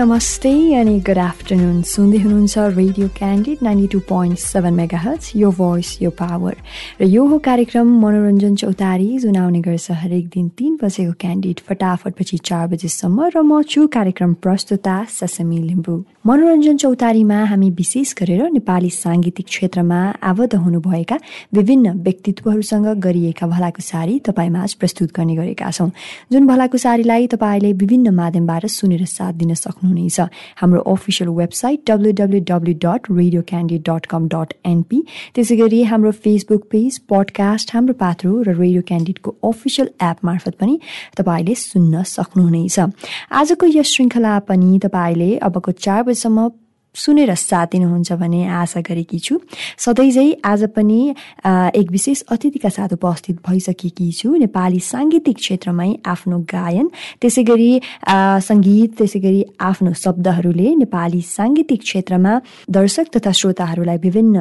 नमस्ते अनि good afternoon सुन्दै हुनुहुन्छ radio Candid ninety two point seven megahertz यो भोइस यो पावर र यो हो कार्यक्रम मनोरञ्जन चौतारी जुन आउने गर्छ हरेक दिन तिन बजेको क्यान्डिड फटाफट पछि चार बजेसम्म र म छु कार्यक्रम प्रस्तुता ससमी लिम्बू। मनोरञ्जन चौतारीमा हामी विशेष गरेर नेपाली साङ्गीतिक क्षेत्रमा आबद्ध हुनुभएका विभिन्न व्यक्तित्वहरूसँग गरिएका भलाकुसारी तपाईँमा प्रस्तुत गर्ने गरेका छौँ। जुन भलाकुसारीलाई तपाईँले विभिन्न माध्यमबाट सुनेर साथ दिन सक्नुहुनेछ हाम्रो official website W W W dot radio Candid dot com dot NP त्यसै गरी हाम्रो Facebook page podcast Hamro Patro र रेडियो क्यान्डिडको अफिसियल एप मार्फत पनि तपाईँले सुन्न सक्नुहुनेछ। आजको यस श्रृङ्खला पनि तपाईँले अबको चार बजीसम्म सुनेर साथ दिनुहुन्छ भन्ने आशा गरेकी छु। सधैँ चाहिँ आज पनि एक विशेष अतिथिका साथ उपस्थित भइसकेकी छु। नेपाली साङ्गीतिक क्षेत्रमै आफ्नो गायन त्यसै गरी सङ्गीत त्यसै गरी आफ्नो शब्दहरूले नेपाली साङ्गीतिक क्षेत्रमा दर्शक तथा श्रोताहरूलाई विभिन्न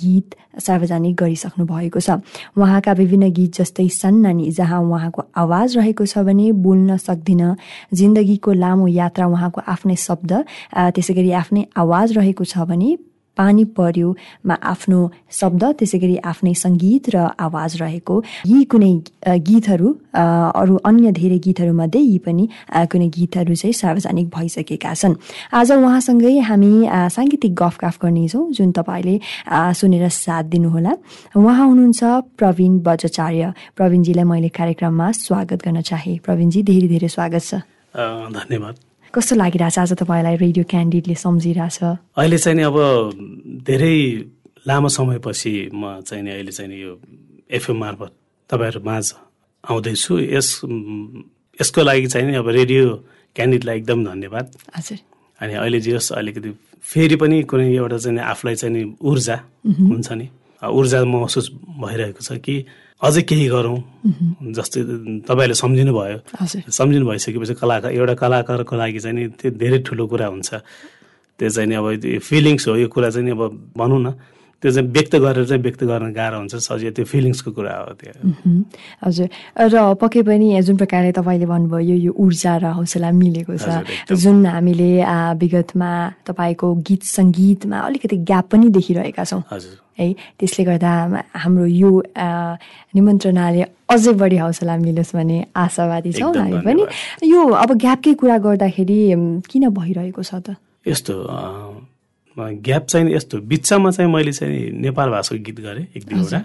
गीत सार्वजनिक गरिसक्नु भएको छ। उहाँका विभिन्न गीत जस्तै सन्नानी जहाँ उहाँको आवाज रहेको छ भने बोल्न सक्दिन। जिन्दगीको लामो यात्रा उहाँको आफ्नै शब्द त्यसै गरी आफ्नै आवाज रहेको छ भने पानी पर्योमा आफ्नो शब्द त्यसै गरी आफ्नै सङ्गीत र आवाज रहेको। यी कुनै गीतहरू अरू अन्य धेरै गीतहरूमध्ये यी पनि कुनै गीतहरू चाहिँ सार्वजनिक भइसकेका छन्। आज उहाँसँगै हामी साङ्गीतिक गफ गफ गर्नेछौँ जुन तपाईँले सुनेर साथ दिनुहोला। उहाँ हुनुहुन्छ प्रवीण बजाचार्य प्रवीणजीलाई मैले कार्यक्रममा स्वागत गर्न चाहे। प्रवीणजी धेरै धेरै स्वागत छ। धन्यवाद। कस्तो लागिरहेछ आज तपाईँलाई रेडियो क्यान्डिडले सम्झिरहेछ? अहिले चाहिँ नि अब धेरै लामो समयपछि म चाहिँ नि अहिले चाहिँ यो एफएम मार्फत तपाईँहरू माझ आउँदैछु। यस यसको लागि चाहिँ नि अब रेडियो क्यान्डिडलाई एकदम धन्यवाद। हजुर। अनि अहिले जे होस् अलिकति फेरि पनि कुनै एउटा चाहिँ आफूलाई चाहिँ ऊर्जा हुन्छ नि। ऊर्जा महसुस भइरहेको छ कि अझै केही गरौँ। जस्तै तपाईँहरूले सम्झिनु भयो। सम्झिनु भइसकेपछि कलाकार एउटा कलाकारको लागि चाहिँ नि त्यो धेरै ठुलो कुरा हुन्छ। त्यो चाहिँ नि अब फिलिङ्स हो यो कुरा चाहिँ नि अब भनौँ न। त्यो चाहिँ व्यक्त गरेर चाहिँ व्यक्त गर्न गाह्रो हुन्छ सजिलो त्यो फिलिङ्सको कुरा हो त्यो। हजुर। र पक्कै पनि जुन प्रकारले तपाईँले भन्नुभयो यो ऊर्जा र हौसला मिलेको छ। जुन हामीले विगतमा तपाईँको गीत सङ्गीतमा अलिकति ग्याप पनि देखिरहेका छौँ। हजुर। है त्यसले गर्दा हाम्रो यो निमन्त्रणाले अझै बढी हौसला मिलोस् भन्ने आशावादी छौँ हामी पनि। यो अब ग्यापकै कुरा गर्दाखेरि किन भइरहेको छ त? यस्तो ग्याप चाहिँ यस्तो बिचमा चाहिँ मैले चाहिँ नेपाल भाषाको गीत गरेँ एक दुईवटा।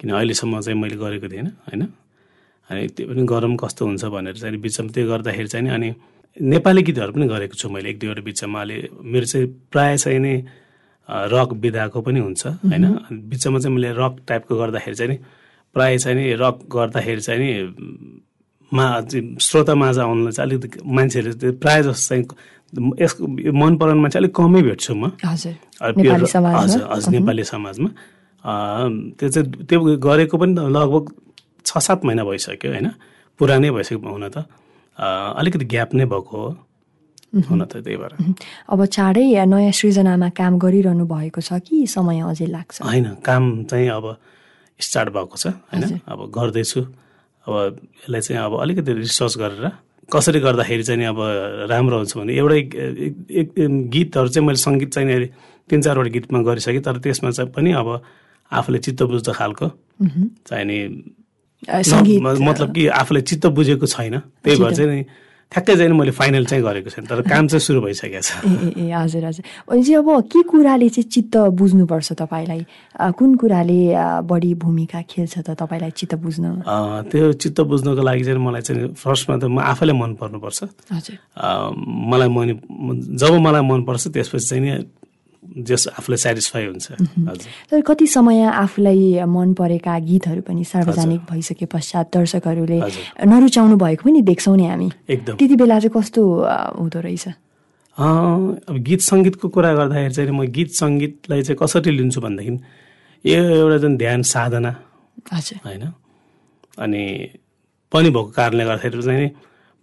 किन अहिलेसम्म चाहिँ मैले गरेको थिएन होइन? अनि त्यो पनि गरम कस्तो हुन्छ भनेर चाहिँ बिचमा त्यो गर्दाखेरि चाहिँ अनि नेपाली गीतहरू पनि गरेको छु मैले एक दुईवटा बिचमा। अहिले मेरो चाहिँ प्रायः चाहिँ नि रक विधाको पनि हुन्छ होइन? बिचमा चाहिँ मैले रक टाइपको गर्दाखेरि चाहिँ नि प्रायः चाहिँ नि रक गर्दाखेरि चाहिँ नि मा श्रोता माझ आउनुलाई चाहिँ अलिकति मान्छेहरूले प्रायः जस्तो चाहिँ यसको मन पराउने मान्छे अलिक कमै भेट्छु म। हजुर। हजुर नेपाली समाजमा। त्यो चाहिँ त्यो गरेको पनि लगभग छ सात महिना भइसक्यो होइन? पुरानै भइसक्यो हुन त। अलिकति ग्याप नै भएको हो। हुन त त्यही भएर। अब चाँडै नयाँ सृजनामा काम गरिरहनु भएको छ कि समय अझै लाग्छ? होइन काम चाहिँ अब स्टार्ट भएको छ होइन? अब गर्दैछु। अब यसलाई चाहिँ अब अलिकति रिसर्च गरेर कसरी गर्दाखेरि चाहिँ अब राम्रो हुन्छ भने एउटै एक गीतहरू चाहिँ मैले सङ्गीत चाहिँ तिन चारवटा गीतमा गरिसकेँ तर त्यसमा चाहिँ पनि अब आफूले चित्त बुझ्दो खालको चाहिने मतलब कि आफूले चित्त बुझेको छैन। त्यही भएर चाहिँ ठ्याक्कै चाहिँ मैले फाइनल चाहिँ गरेको छैन तर काम चाहिँ सुरु भइसकेको छ। ए ए हजुर हजुर। भनेपछि अब के कुराले चाहिँ चित्त बुझ्नुपर्छ तपाईँलाई? कुन कुराले बढी भूमिका खेल्छ त तपाईँलाई चित्त बुझ्न? त्यो चित्त बुझ्नको लागि चाहिँ मलाई चाहिँ फर्स्टमा त म आफैलाई मन पर्नुपर्छ हजुर मलाई मन जब मलाई मनपर्छ त्यसपछि चाहिँ नि जस आफूलाई सेटिस्फाई हुन्छ। तर कति समय आफूलाई मन परेका गीतहरू पनि सार्वजनिक भइसके पश्चात दर्शकहरूले नरुचाउनु भएको पनि देख्छौँ नि हामी। एकदम। त्यति बेला चाहिँ कस्तो हुँदो रहेछ? अब गीत सङ्गीतको कुरा गर्दाखेरि चाहिँ म गीत सङ्गीतलाई चाहिँ कसरी लिन्छु भनेदेखि यो एउटा जुन ध्यान साधना होइन अनि पनि भएको कारणले गर्दाखेरि चाहिँ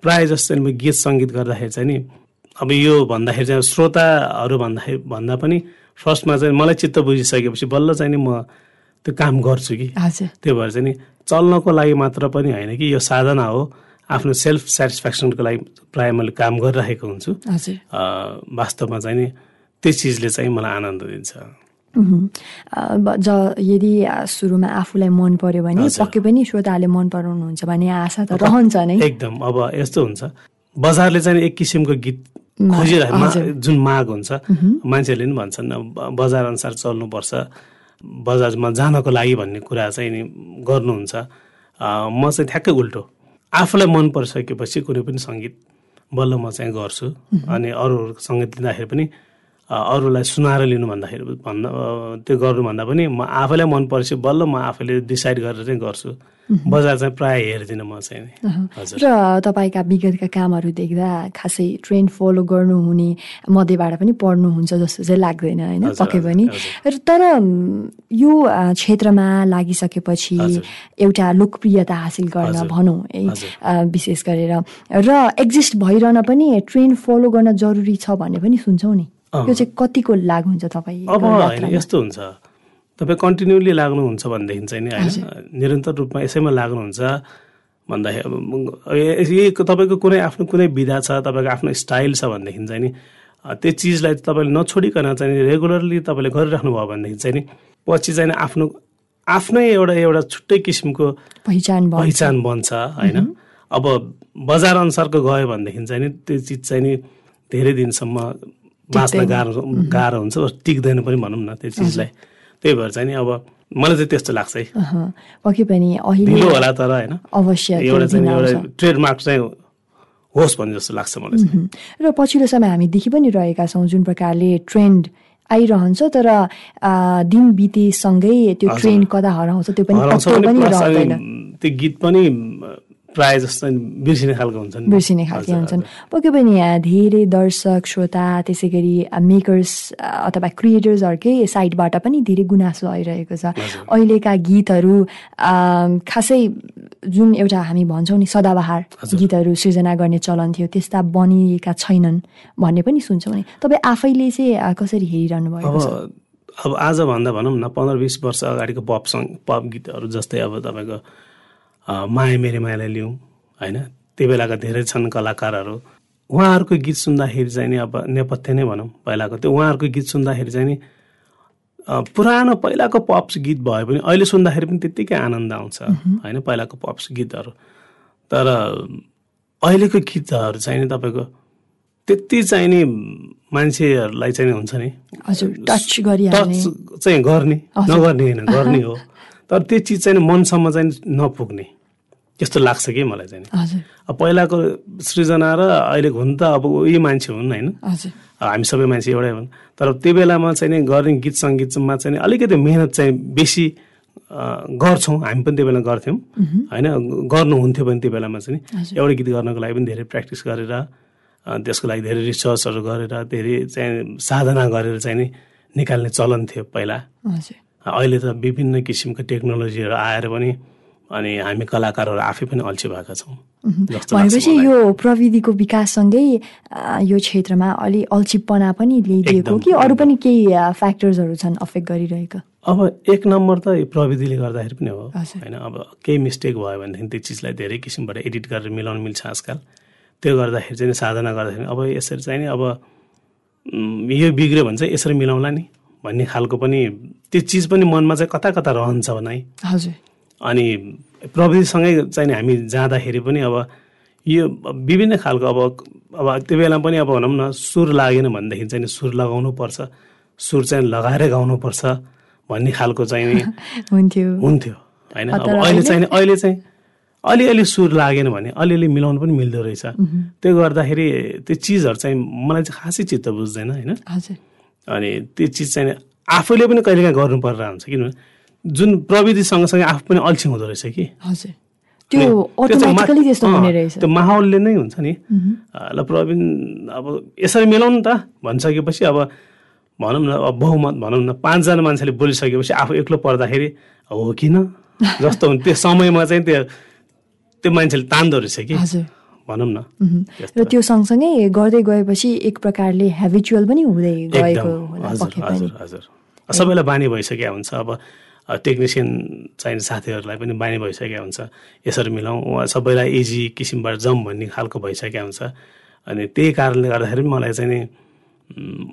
प्रायः जस्तो म गीत सङ्गीत गर्दाखेरि चाहिँ नि अब यो भन्दाखेरि चाहिँ श्रोताहरू भन्दाखेरि भन्दा पनि फर्स्टमा चाहिँ मलाई चित्त बुझिसकेपछि बल्ल चाहिँ नि म त्यो काम गर्छु कि। त्यो भएर चाहिँ नि चल्नको लागि मात्र पनि होइन कि यो साधना हो। आफ्नो सेल्फ सेटिस्फ्याक्सनको लागि प्रायः मैले काम गरिरहेको हुन्छु। वास्तवमा चाहिँ नि त्यो चिजले चाहिँ मलाई आनन्द दिन्छ। ज यदि सुरुमा आफूलाई मन पर्यो भने। पक्कै पनि श्रोताले मन पराउनुहुन्छ भन्ने आशा त रहन्छ नै। एकदम। अब यस्तो हुन्छ। बजारले चाहिँ एक किसिमको गीत मा- खोजिरहे मा- हजुर। जुन माग हुन्छ मान्छेहरूले पनि भन्छन् बजार अनुसार चल्नुपर्छ बजारमा जानको लागि भन्ने कुरा चाहिँ नि गर्नुहुन्छ। म चाहिँ ठ्याक्कै उल्टो। आफूलाई मन परिसकेपछि कुनै पनि सङ्गीत बल्ल म चाहिँ गर्छु। अनि अरू सङ्गीत लिँदाखेरि पनि अरूलाई सुनाएर लिनु भन्दाखेरि भन्दा त्यो गर्नुभन्दा पनि म आफैलाई मन परेपछि बल्ल म आफैले डिसाइड गरेर चाहिँ गर्छु। बजार चाहिँ प्रायः हेर्दिनँ म चाहिँ र तपाईँका विगतका कामहरू देख्दा खासै ट्रेन्ड फलो गर्नुहुने मध्येबाट पनि पढ्नुहुन्छ जस्तो चाहिँ लाग्दैन होइन? पक्कै पनि। तर यो क्षेत्रमा लागिसकेपछि। एउटा लोकप्रियता हासिल गर्न भनौँ है? विशेष गरेर। र एक्जिस्ट भइरहन पनि ट्रेन्ड फलो गर्न जरुरी छ भन्ने पनि सुन्छौँ नि। यो चाहिँ कतिको लाग हुन्छ तपाईँ अब यस्तो हुन्छ। तपाईँ कन्टिन्युली लाग्नुहुन्छ भनेदेखि चाहिँ नि होइन निरन्तर रूपमा यसैमा लाग्नुहुन्छ भन्दाखेरि यही तपाईँको कुनै आफ्नो कुनै विधा छ तपाईँको आफ्नो स्टाइल छ भनेदेखि चाहिँ नि त्यो चिजलाई तपाईँले नछोडिकन चाहिँ रेगुलरली तपाईँले गरिराख्नु भयो भनेदेखि चाहिँ नि पछि चाहिँ आफ्नो आफ्नै एउटा एउटा छुट्टै किसिमको पहिचान पहिचान बन्छ होइन। अब बजार अनुसारको गयो भनेदेखि चाहिँ नि त्यो चिज चाहिँ नि धेरै दिनसम्म बाँच्न गाह्रो गाह्रो हुन्छ टिक्दैन पनि भनौँ न त्यो चिजलाई। त्यही भएर चाहिँ नि अब मलाई चाहिँ त्यस्तो लाग्छ है पक्कै पनि अहिले होला तर होइन अवश्य एउटा चाहिँ। एउटा ट्रेडमार्क चाहिँ होस् भन्ने जस्तो लाग्छ मलाई। र पछिल्लो समय हामी देखि पनि रहेका छौँ जुन प्रकारले ट्रेन्ड आइरहन्छ तर दिन बितेसँगै त्यो। ट्रेन्ड कता हराउँछ त्यो पनि त्यो गीत पनि प्रायः जस्तो बिर्सिने खालको हुन्छ नि बिर्सिने खालके हुन्छन्। पक्कै पनि आ, धेरै दर्शक श्रोता त्यसै गरी मेकर्स अथवा क्रिएटर्सहरूकै साइडबाट पनि धेरै गुनासो आइरहेको छ। अहिलेका गीतहरू खासै जुन एउटा हामी भन्छौँ नि सदाबहार। गीतहरू सृजना गर्ने चलन थियो त्यस्ता बनिएका छैनन् भन्ने पनि सुन्छौँ नि तपाईँ आफैले चाहिँ कसरी हेरिरहनु भएको छ अब आज भन्दा भनौँ न पन्ध्र बिस वर्ष अगाडिको पप सङ पप गीतहरू जस्तै अब तपाईँको माया मेरे मायालाई लिउँ होइन? त्यो बेलाका धेरै छन् कलाकारहरू। उहाँहरूको गीत सुन्दाखेरि चाहिँ नि अब नेपथ्य नै भनौँ पहिलाको त्यो उहाँहरूको गीत सुन्दाखेरि चाहिँ नि पुरानो पहिलाको पप्स गीत भए पनि अहिले सुन्दाखेरि पनि त्यत्तिकै आनन्द आउँछ होइन? पहिलाको पप्स गीतहरू। तर अहिलेको गीतहरू चाहिँ नि तपाईँको त्यति चाहिँ नि मान्छेहरूलाई चाहिँ हुन्छ नि हजुर टच चाहिँ गर्ने। नगर्ने होइन गर्ने हो। तर त्यो चिज चाहिँ मनसम्म चाहिँ नपुग्ने। त्यस्तो लाग्छ कि मलाई चाहिँ अब पहिलाको सृजना र अहिलेको हुन त अब उही मान्छे हुन् होइन? हामी सबै मान्छे एउटै हुन्। तर त्यो बेलामा चाहिँ नि गर्ने गीत सङ्गीतमा चाहिँ अलिकति मेहनत चाहिँ बेसी गर्छौँ। हामी पनि त्यो बेला गर्थ्यौँ। होइन? गर्नुहुन्थ्यो भने त्यो बेलामा चाहिँ। एउटा गीत गर्नको लागि पनि धेरै प्र्याक्टिस गरेर त्यसको लागि धेरै रिसर्चहरू गरेर धेरै चाहिँ साधना गरेर चाहिँ नि निकाल्ने चलन थियो पहिला। अहिले त विभिन्न किसिमको टेक्नोलोजीहरू आएर पनि अनि हामी कलाकारहरू आफै पनि अल्छी भएका छौँ। भनेपछि। यो प्रविधिको विकाससँगै यो क्षेत्रमा अलि अल्छिपना पनि ल्याइदिएको कि अरू पनि केही फ्याक्टर्सहरू छन् अफेक्ट गरिरहेका? अब एक नम्बर त यो प्रविधिले गर्दाखेरि पनि हो। होइन अब केही मिस्टेक भयो भनेदेखि त्यो चिजलाई धेरै किसिमबाट एडिट गरेर मिलाउन मिल्छ आजकल। त्यो गर्दाखेरि चाहिँ साधना गर्दाखेरि अब यसरी चाहिँ नि अब यो बिग्रियो भने चाहिँ यसरी मिलाउँला नि भन्ने खालको पनि त्यो चिज पनि मनमा चाहिँ कता कता रहन्छ भने हजुर। अनि प्रविधिसँगै चाहिँ हामी जाँदाखेरि पनि अब यो विभिन्न खालको अब अब त्यो बेला पनि अब भनौँ न सुर लागेन भनेदेखि चाहिँ नि सुर लगाउनु पर्छ। सुर चाहिँ लगाएर गाउनुपर्छ भन्ने खालको चाहिँ नि हुन्थ्यो। हुन्थ्यो होइन? अब अहिले चाहिँ अहिले चाहिँ अलिअलि सुर लागेन भने अलिअलि मिलाउनु पनि मिल्दो रहेछ। त्यो गर्दाखेरि त्यो चिजहरू चाहिँ मलाई चाहिँ खासै चित्त बुझ्दैन होइन? अनि त्यो चिज चाहिँ आफूले पनि कहिलेकाहीँ गर्नु परेर हुन्छ किनभने जुन प्रविधि सँगसँगै आफू पनि अल्छी हुँदो रहेछ कि? हजुर। त्यो माहौलले नै हुन्छ नि। ल प्रवीण अब यसरी मिलाउनु त भनिसकेपछि अब भनौँ न अब बहुमत भनौँ न पाँचजना मान्छेले बोलिसकेपछि आफू एक्लो पर्दाखेरि हो किन? जस्तो हुन्छ त्यो समयमा चाहिँ त्यो त्यो मान्छेले तान्दो रहेछ कि? हजुर। भनौँ न। र त्यो सँगसँगै गर्दै गएपछि एक प्रकारले हेबिचुअल पनि हुँदै गएको सबैलाई बानी भइसकेको हुन्छ। अब टेक्निसियन चाहिने साथीहरूलाई पनि बानी भइसकेको हुन्छ। यसरी मिलाउँ उहाँ सबैलाई इजी किसिमबाट जाउँ भन्ने खालको भइसकेको हुन्छ। अनि त्यही कारणले गर्दाखेरि पनि मलाई चाहिँ नि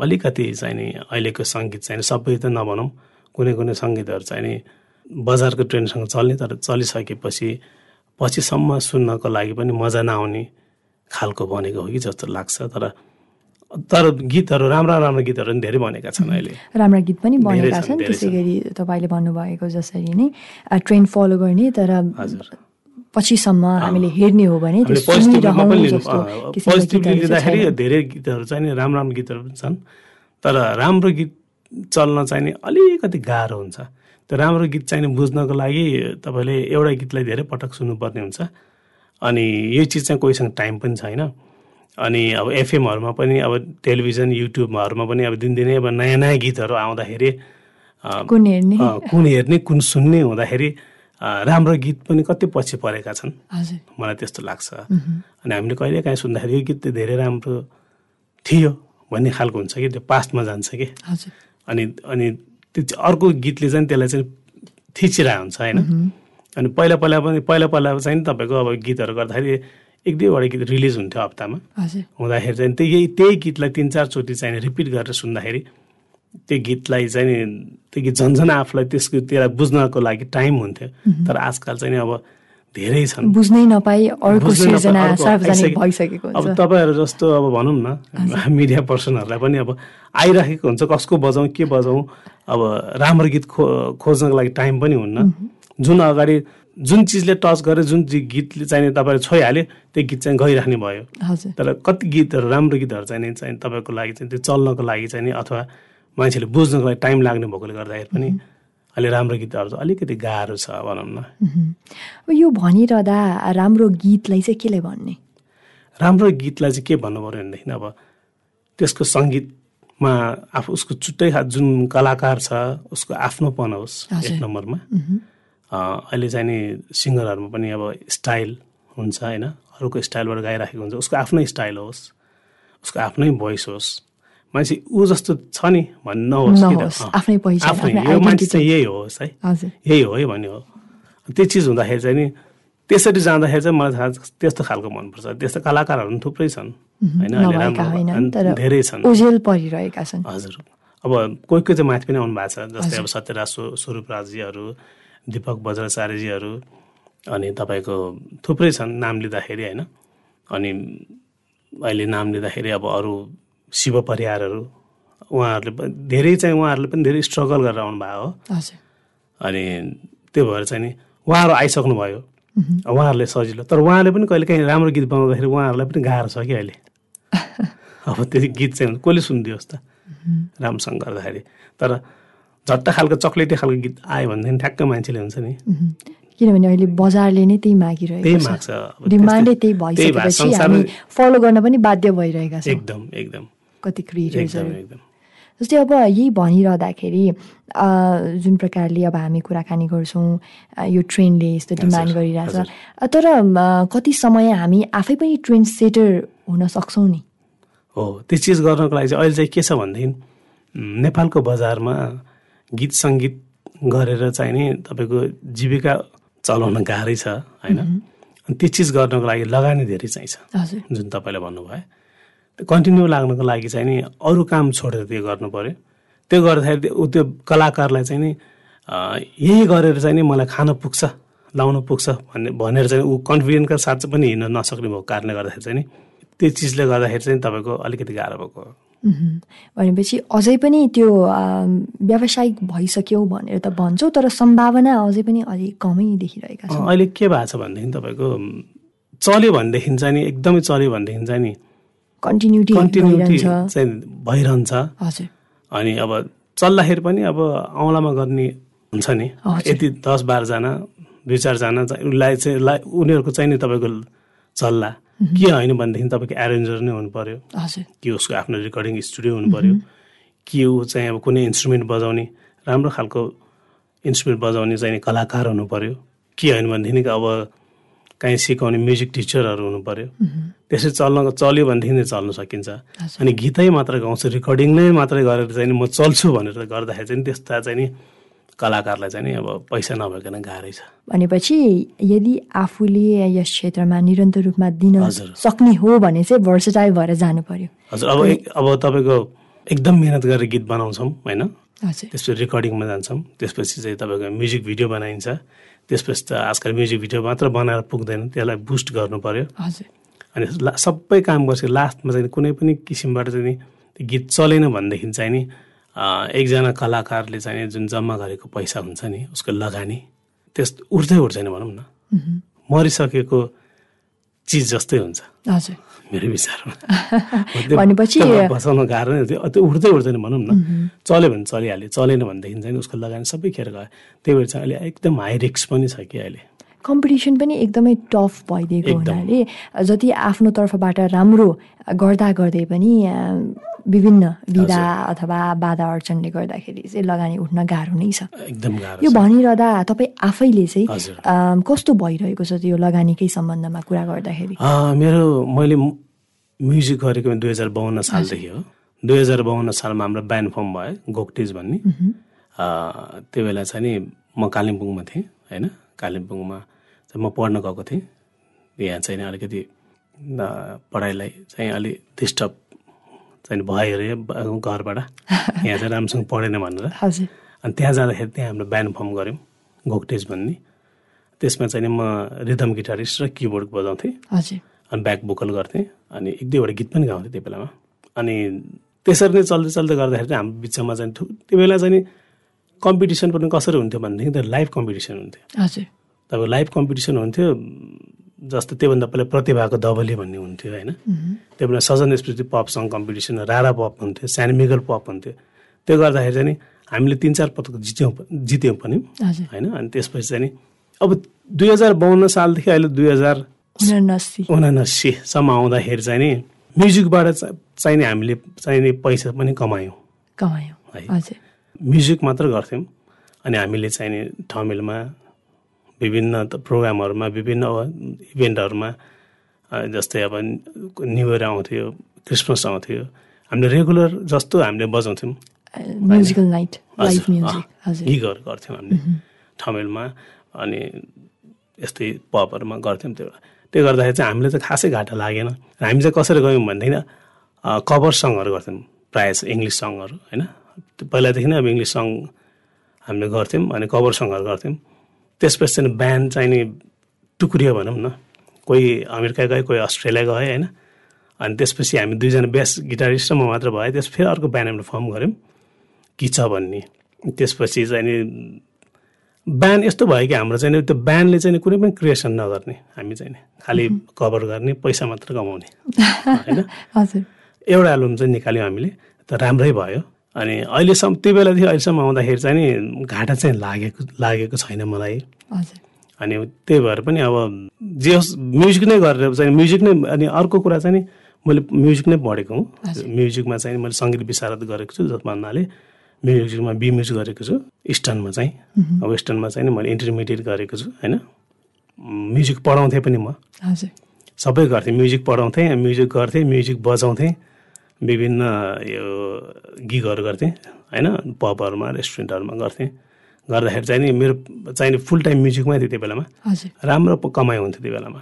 अलिकति चाहिँ नि अहिलेको सङ्गीत चाहिँ सबै त नभनौँ कुनै कुनै सङ्गीतहरू चाहिँ नि बजारको ट्रेन्डसँग चल्ने तर चलिसकेपछि पछिसम्म सुन्नको लागि पनि मजा नआउने खालको बनेको हो कि जस्तो लाग्छ। तर तर गीतहरू राम्रा राम्रा गीतहरू पनि धेरै बनेका छन् अहिले। राम्रा गीत पनि बनेका छन् त्यसै गरी तपाईँले भन्नुभएको जसरी नै ट्रेन्ड फलो गर्ने तर पछिसम्म हामीले हेर्ने हो भने पोजिटिभली लिँदाखेरि धेरै गीतहरू चाहिँ राम्रो राम्रो गीतहरू पनि छन्। तर राम्रो गीत चल्न चाहिँ अलिकति गाह्रो हुन्छ। त्यो राम्रो गीत चाहिँ बुझ्नको लागि तपाईँले एउटा गीतलाई धेरै पटक सुन्नुपर्ने हुन्छ। अनि यो चिज चाहिँ कोहीसँग टाइम पनि छैन। अनि अब एफएमहरूमा पनि अब टेलिभिजन युट्युबहरूमा पनि अब दिनदिनै अब नयाँ नयाँ गीतहरू आउँदाखेरि कुन हेर्ने? कुन हेर्ने कुन सुन्ने हुँदाखेरि राम्रो गीत पनि कति पछि परेका छन्। मलाई त्यस्तो लाग्छ। अनि हामीले कहिले काहीँ सुन्दाखेरि यो गीत धेरै राम्रो थियो भन्ने खालको हुन्छ कि त्यो पास्टमा जान्छ कि। अनि अनि त्यो अर्को गीतले चाहिँ त्यसलाई चाहिँ थिचिरहेको हुन्छ होइन। अनि पहिला पहिला पनि पहिला पहिला चाहिँ तपाईँको अब गीतहरू गर्दाखेरि एक दुईवटा गीत रिलिज हुन्थ्यो हप्तामा। हुँदाखेरि चाहिँ त्यही त्यही गीतलाई तिन चारचोटि चाहिँ रिपिट गरेर सुन्दाखेरि त्यो गीतलाई चाहिँ त्यो गीत झन्झन आफूलाई त्यसको त्यसलाई बुझ्नको लागि टाइम हुन्थ्यो। तर आजकल चाहिँ अब धेरै छन्। बुझ्नै नपाई अर्को भइसकेको अब तपाईँहरू जस्तो अब भनौँ न मिडिया पर्सनहरूलाई पनि अब आइराखेको हुन्छ कसको बजाउँ के बजाउँ। अब राम्रो गीत खो खोज्नको लागि टाइम पनि हुन्न। जुन अगाडि जुन चिजले टच गरे जुन गीतले चाहिने तपाईँले छोइहाल्यो त्यो गीत चाहिँ गइराख्ने भयो। तर कति गीतहरू राम्रो गीतहरू चाहिने चाहिँ तपाईँको लागि चाहिँ त्यो चल्नको लागि चाहिँ अथवा मान्छेले बुझ्नको लागि टाइम लाग्ने भएकोले गर्दाखेरि पनि अहिले राम्रो गीतहरू चाहिँ अलिकति गाह्रो छ भनौँ न। यो भनिरहँदा राम्रो गीतलाई चाहिँ केलाई भन्ने? राम्रो गीतलाई चाहिँ के भन्नु पऱ्यो भनेदेखि अब त्यसको सङ्गीतमा आफू उसको छुट्टै जुन कलाकार छ उसको आफ्नोपन होस् एक नम्बरमा। अहिले चाहिँ नि सिङ्गरहरूमा पनि अब स्टाइल हुन्छ होइन? अरूको स्टाइलबाट गाइराखेको हुन्छ। उसको आफ्नै स्टाइल होस् उसको आफ्नै भोइस होस् मान्छे ऊ जस्तो छ नि भन्ने नहोस् आफ्नै यो मान्छे चाहिँ यही होस् है? यही हो है भन्ने हो। त्यो चिज हुँदाखेरि चाहिँ नि त्यसरी जाँदाखेरि चाहिँ मलाई थाहा त्यस्तो खालको मनपर्छ। त्यस्तो कलाकारहरू पनि थुप्रै छन् होइन? धेरै छन्। हजुर। अब कोही कोही चाहिँ माथि पनि आउनु भएको छ जस्तै अब सत्यराज स्वरूप राजजीहरू दिपक बज्राचार्यजीहरू अनि तपाईँको थुप्रै छन् नाम लिँदाखेरि होइन? अनि अहिले नाम लिँदाखेरि अब अरू शिव परिहारहरू उहाँहरूले धेरै चाहिँ उहाँहरूले पनि धेरै स्ट्रगल गरेर आउनु भएको हो अनि त्यो भएर चाहिँ नि उहाँहरू आइसक्नुभयो। उहाँहरूले सजिलो तर उहाँले पनि कहिले काहीँ राम्रो गीत बनाउँदाखेरि उहाँहरूलाई पनि गाह्रो छ कि अहिले? अब त्यो गीत चाहिँ कसले सुनिदियोस् त। राम्रोसँग गर्दाखेरि। तर झट्ट खालको चक्लेटी खालको गीत आयो भनेदेखि ठ्याक्क मान्छेले हुन्छ नि। किनभने अहिले बजारले नै त्यही मागिरहेको छ। डिमान्डै त्यही भइसकेपछि हामी फलो गर्न पनि बाध्य भइरहेका छौँ। एकदम एकदम। कति क्रिएटर्सहरू जस्तै अब यही भनिरहँदाखेरि जुन प्रकारले अब हामी कुराकानी गर्छौँ यो ट्रेन्डले यस्तो डिमान्ड गरिरहेछ। तर कति समय हामी आफै पनि ट्रेन्ड सेटर हुन सक्छौँ नि? हो त्यो चिज गर्नको लागि चाहिँ अहिले चाहिँ के छ भनेदेखि नेपालको बजारमा गीत सङ्गीत गरेर चाहिँ नि तपाईँको जीविका चलाउन गाह्रै छ होइन? त्यो चिज गर्नको लागि लगानी धेरै चाहिन्छ जुन तपाईँले भन्नुभयो। कन्टिन्यू लाग्नको लागि चाहिँ नि अरू काम छोडेर त्यो गर्नु पऱ्यो त्यो गर्दाखेरि त्यो कलाकारलाई चाहिँ नि यही गरेर चाहिँ नि मलाई खान पुग्छ लाउनु पुग्छ भन्ने भनेर चाहिँ ऊ कन्फिडेन्टका साथ पनि हिँड्न नसक्ने भएको कारणले गर्दाखेरि चाहिँ नि त्यो चिजले गर्दाखेरि चाहिँ तपाईँको अलिकति गाह्रो भएको भनेपछि अझै पनि त्यो व्यावसायिक भइसक्यो भनेर त भन्छौँ तर सम्भावना अझै पनि अलिक कमै देखिरहेका छ अहिले के भएको छ भनेदेखि तपाईँको चल्यो भनेदेखि चाहिँ नि एकदमै चल्यो भनेदेखि चाहिँ नि कन्टिन्युटी कन्टिन्युटी चाहिँ भइरहन्छ। अनि अब चल्दाखेरि पनि अब औँलामा गर्ने हुन्छ नि। यति दस बाह्रजना दुई चारजना उसलाई चाहिँ उनीहरूको चाहिँ नि तपाईँको चल्ला। के होइन भनेदेखि तपाईँको एरेन्जर नै हुनु पर्यो कि उसको आफ्नो रेकर्डिङ स्टुडियो हुनु पर्यो कि ऊ चाहिँ अब कुनै इन्स्ट्रुमेन्ट बजाउने राम्रो खालको इन्स्ट्रुमेन्ट बजाउने चाहिँ कलाकार हुनु पर्यो के होइन भनेदेखि अब काहीँ सिकाउने म्युजिक टिचरहरू हुनु पर्यो त्यसरी चल्न चल्यो भनेदेखि नै चल्न सकिन्छ। अनि गीतै मात्र गाउँछु रेकर्डिङ नै मात्रै गरेर चाहिँ म चल्छु भनेर गर्दाखेरि चाहिँ त्यस्ता चाहिँ नि कलाकारलाई चाहिँ नि अब पैसा नभइकन गाह्रै छ। भनेपछि यदि आफूले यस क्षेत्रमा निरन्तर रूपमा दिन। सक्ने हो भने चाहिँ भर्सटाइल भएर जानु पर्यो हजुर अब अब तपाईँको एकदम मिहिनेत गरेर गीत बनाउँछौँ होइन? त्यसपछि रेकर्डिङमा जान्छौँ त्यसपछि चाहिँ तपाईँको म्युजिक भिडियो बनाइन्छ त्यसपछि त आजकल म्युजिक भिडियो मात्र बनाएर पुग्दैन त्यसलाई बुस्ट गर्नु पर्यो हजुर। अनि सबै काम गर्छ लास्टमा चाहिँ कुनै पनि किसिमबाट चाहिँ गीत चलेन भनेदेखि चाहिँ नि एकजना कलाकारले चाहिँ जुन जम्मा गरेको पैसा हुन्छ नि उसको लगानी त्यस उठ्दै उठ्दैन भनौँ न। मरिसकेको चिज जस्तै हुन्छ। हजुर। मेरो विचारमा। भनेपछि- त्यो बचाउन गाह्रो नै थियो। त्यो उठ्दै उठ्दैन भनौँ न। चल्यो भने चलिहाल्यो चलेन भनेदेखि चाहिँ उसको लगानी सबै खेर गयो। त्यही भएर चाहिँ अहिले एकदम हाई रिक्स पनि छ कि अहिले। कम्पिटिसन पनि एकदमै टफ भइदिएको। हुनाले जति आफ्नो तर्फबाट राम्रो गर्दा गर्दै पनि विभिन्न विधा अथवा बाधा अडचनले गर्दाखेरि चाहिँ लगानी उठ्न गाह्रो नै छ। एकदम यो भनिरहँदा तपाईँ आफैले चाहिँ कस्तो भइरहेको छ त्यो लगानीकै सम्बन्धमा कुरा गर्दाखेरि? मेरो मैले म्युजिक गरेको दुई हजार बाहन्न सालदेखि हो। दुई हजार बाहन्न सालमा हाम्रो ब्यान्ड फर्म भयो गोकटेज भन्ने। त्यो बेला चाहिँ नि म कालिम्पोङमा थिएँ होइन? कालिम्पोङमा म पढ्न गएको थिएँ। यहाँ चाहिँ नि अलिकति पढाइलाई चाहिँ अलि डिस्टर्ब चाहिँ भयो अरे घरबाट। यहाँ चाहिँ राम्रोसँग पढेन भनेर। हजुर। अनि त्यहाँ जाँदाखेरि त्यहाँ हाम्रो ब्यान्ड फर्म गऱ्यौँ गोकटेज भन्ने। त्यसमा चाहिँ नि म रिदम गिटारिस्ट र किबोर्ड बजाउँथेँ। हजुर। अनि ब्याक भोकल गर्थेँ। अनि एक दुईवटा गीत पनि गाउँथेँ त्यो बेलामा। अनि त्यसरी नै चल्दै चल्दै गर्दाखेरि चाहिँ हाम्रो बिचमा चाहिँ त्यो बेला चाहिँ कम्पिटिसन पनि कसरी हुन्थ्यो भनेदेखि त लाइभ कम्पिटिसन हुन्थ्यो। तपाईँको लाइभ कम्पिटिसन हुन्थ्यो जस्तो त्योभन्दा पहिला प्रतिभाको दबली भन्ने हुन्थ्यो होइन? त्यो बेला Sajan Smriti pop song competition Rara pop हुन्थ्यो सानमिगल पप हुन्थ्यो। त्यो गर्दाखेरि चाहिँ नि हामीले तिन चार पटक जित्यौँ जित्यौँ पनि होइन? अनि त्यसपछि चाहिँ नि अब दुई हजार बाहन्न सालदेखि अहिले दुई हजार उनासी। उनासीसम्म आउँदाखेरि चाहिँ नि म्युजिकबाट चा- चाहिँ नि हामीले चाहिँ नि पैसा पनि कमायौँ। कमायौँ। है। म्युजिक मात्र गर्थ्यौँ अनि हामीले चाहिँ नि ठमेलमा विभिन्न प्रोग्रामहरूमा विभिन्न इभेन्टहरूमा जस्तै अब न्यु इयर आउँथ्यो क्रिसमस आउँथ्यो हामीले रेगुलर जस्तो हामीले बजाउँथ्यौँ। म्युजिकल नाइट गर्थ्यौँ हामीले ठमेलमा अनि यस्तै पपहरूमा गर्थ्यौँ त्यो त्यो गर्दाखेरि चाहिँ हामीले चाहिँ खासै घाटा लागेन। हामी चाहिँ कसरी गयौँ भनेदेखि कभर सङहरू गर्थ्यौँ प्रायः चाहिँ इङ्ग्लिस सङहरू होइन? पहिलादेखि नै अब इङ्ग्लिस सङ हामीले गर्थ्यौँ अनि कभर सङहरू गर्थ्यौँ। त्यसपछि चाहिँ ब्यान्ड चाहिँ नि टुक्रियो भनौँ न। कोही अमेरिका गयो कोही अस्ट्रेलिया गयो होइन। अनि त्यसपछि हामी दुईजना बेस गिटारिस्ट र म मात्र भयो त्यस फेरि अर्को ब्यान्ड हामीले फर्म गऱ्यौँ कि छ भन्ने। त्यसपछि चाहिँ नि ब्यान्ड यस्तो भयो कि हाम्रो चाहिँ त्यो ब्यान्डले चाहिँ कुनै पनि क्रिएसन नगर्ने हामी चाहिँ खालि कभर गर्ने पैसा मात्र कमाउने। होइन। एउटा एल्बम चाहिँ निकाल्यौँ हामीले त राम्रै भयो। अनि अहिलेसम्म त्यो बेलादेखि अहिलेसम्म आउँदाखेरि चाहिँ नि घाटा चाहिँ लागेको लागेको छैन मलाई। अनि त्यही भएर पनि अब जे होस् म्युजिक नै गरेर चाहिँ म्युजिक नै अनि अर्को कुरा चाहिँ नि मैले म्युजिक नै पढेको हुँ। म्युजिकमा चाहिँ मैले सङ्गीत विशारद गरेको छु जस भन्नाले म्युजिकमा बी म्युजिक गरेको छु इस्टर्नमा चाहिँ। वेस्टर्नमा चाहिँ नि मैले इन्टरमिडिएट गरेको छु होइन। म्युजिक पढाउँथेँ पनि म। सबै गर्थेँ म्युजिक पढाउँथेँ म्युजिक गर्थेँ म्युजिक बजाउँथेँ। विभिन्न यो गिगहरू गर्थेँ होइन? पबहरूमा रेस्टुरेन्टहरूमा गर्थेँ। गर्दाखेरि चाहिँ नि मेरो चाहिँ नि फुल टाइम म्युजिकमै थियो त्यो बेलामा। हजुर। राम्रो कमाइ हुन्थ्यो त्यो बेलामा।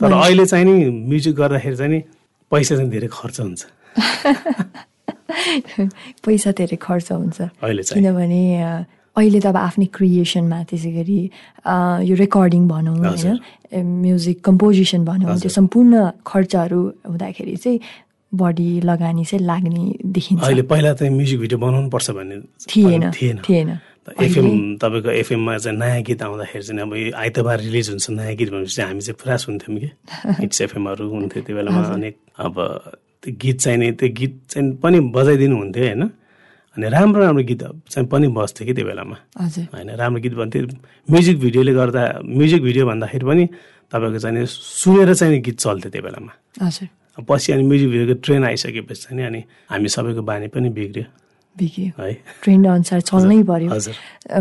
तर अहिले चाहिँ नि म्युजिक गर्दाखेरि चाहिँ नि पैसा चाहिँ धेरै खर्च हुन्छ। पैसा धेरै खर्च हुन्छ। किनभने अहिले त अब आफ्नै क्रिएसनमा त्यसै गरी यो रेकर्डिङ भनौँ होइन? म्युजिक कम्पोजिसन भनौँ त्यो सम्पूर्ण खर्चहरू हुँदाखेरि चाहिँ बढी लगानी चाहिँ लाग्ने देखिन्छ। अहिले पहिला चाहिँ म्युजिक भिडियो बनाउनु पर्छ भन्ने थिएन थिएन। थिएन। एफएम तपाईँको एफएममा चाहिँ नयाँ गीत आउँदाखेरि चाहिँ अब यो आइतबार रिलिज हुन्छ नयाँ गीत भनेपछि चाहिँ हामी चाहिँ पुरा सुन्थ्यौँ कि। हिट्स एफएमहरू हुन्थ्यो त्यो बेलामा अनेक अब त्यो गीत चाहिँ नि त्यो गीत चाहिँ पनि बजाइदिनु हुन्थ्यो होइन। अनि राम्रो राम्रो गीत चाहिँ पनि बस्थ्यो कि त्यो बेलामा। होइन राम्रो गीत भन्थ्यो। म्युजिक भिडियोले गर्दा म्युजिक भिडियो भन्दाखेरि पनि तपाईँको चाहिँ सुनेर चाहिँ गीत चल्थ्यो त्यो बेलामा। हजुर। पछि अनि म्युजिक भिडियोको ट्रेन आइसकेपछि चाहिँ अनि हामी सबैको बानी पनि बिग्रियो। बिग्रियो। है? ट्रेन्ड अनुसार चल्नै पर्यो।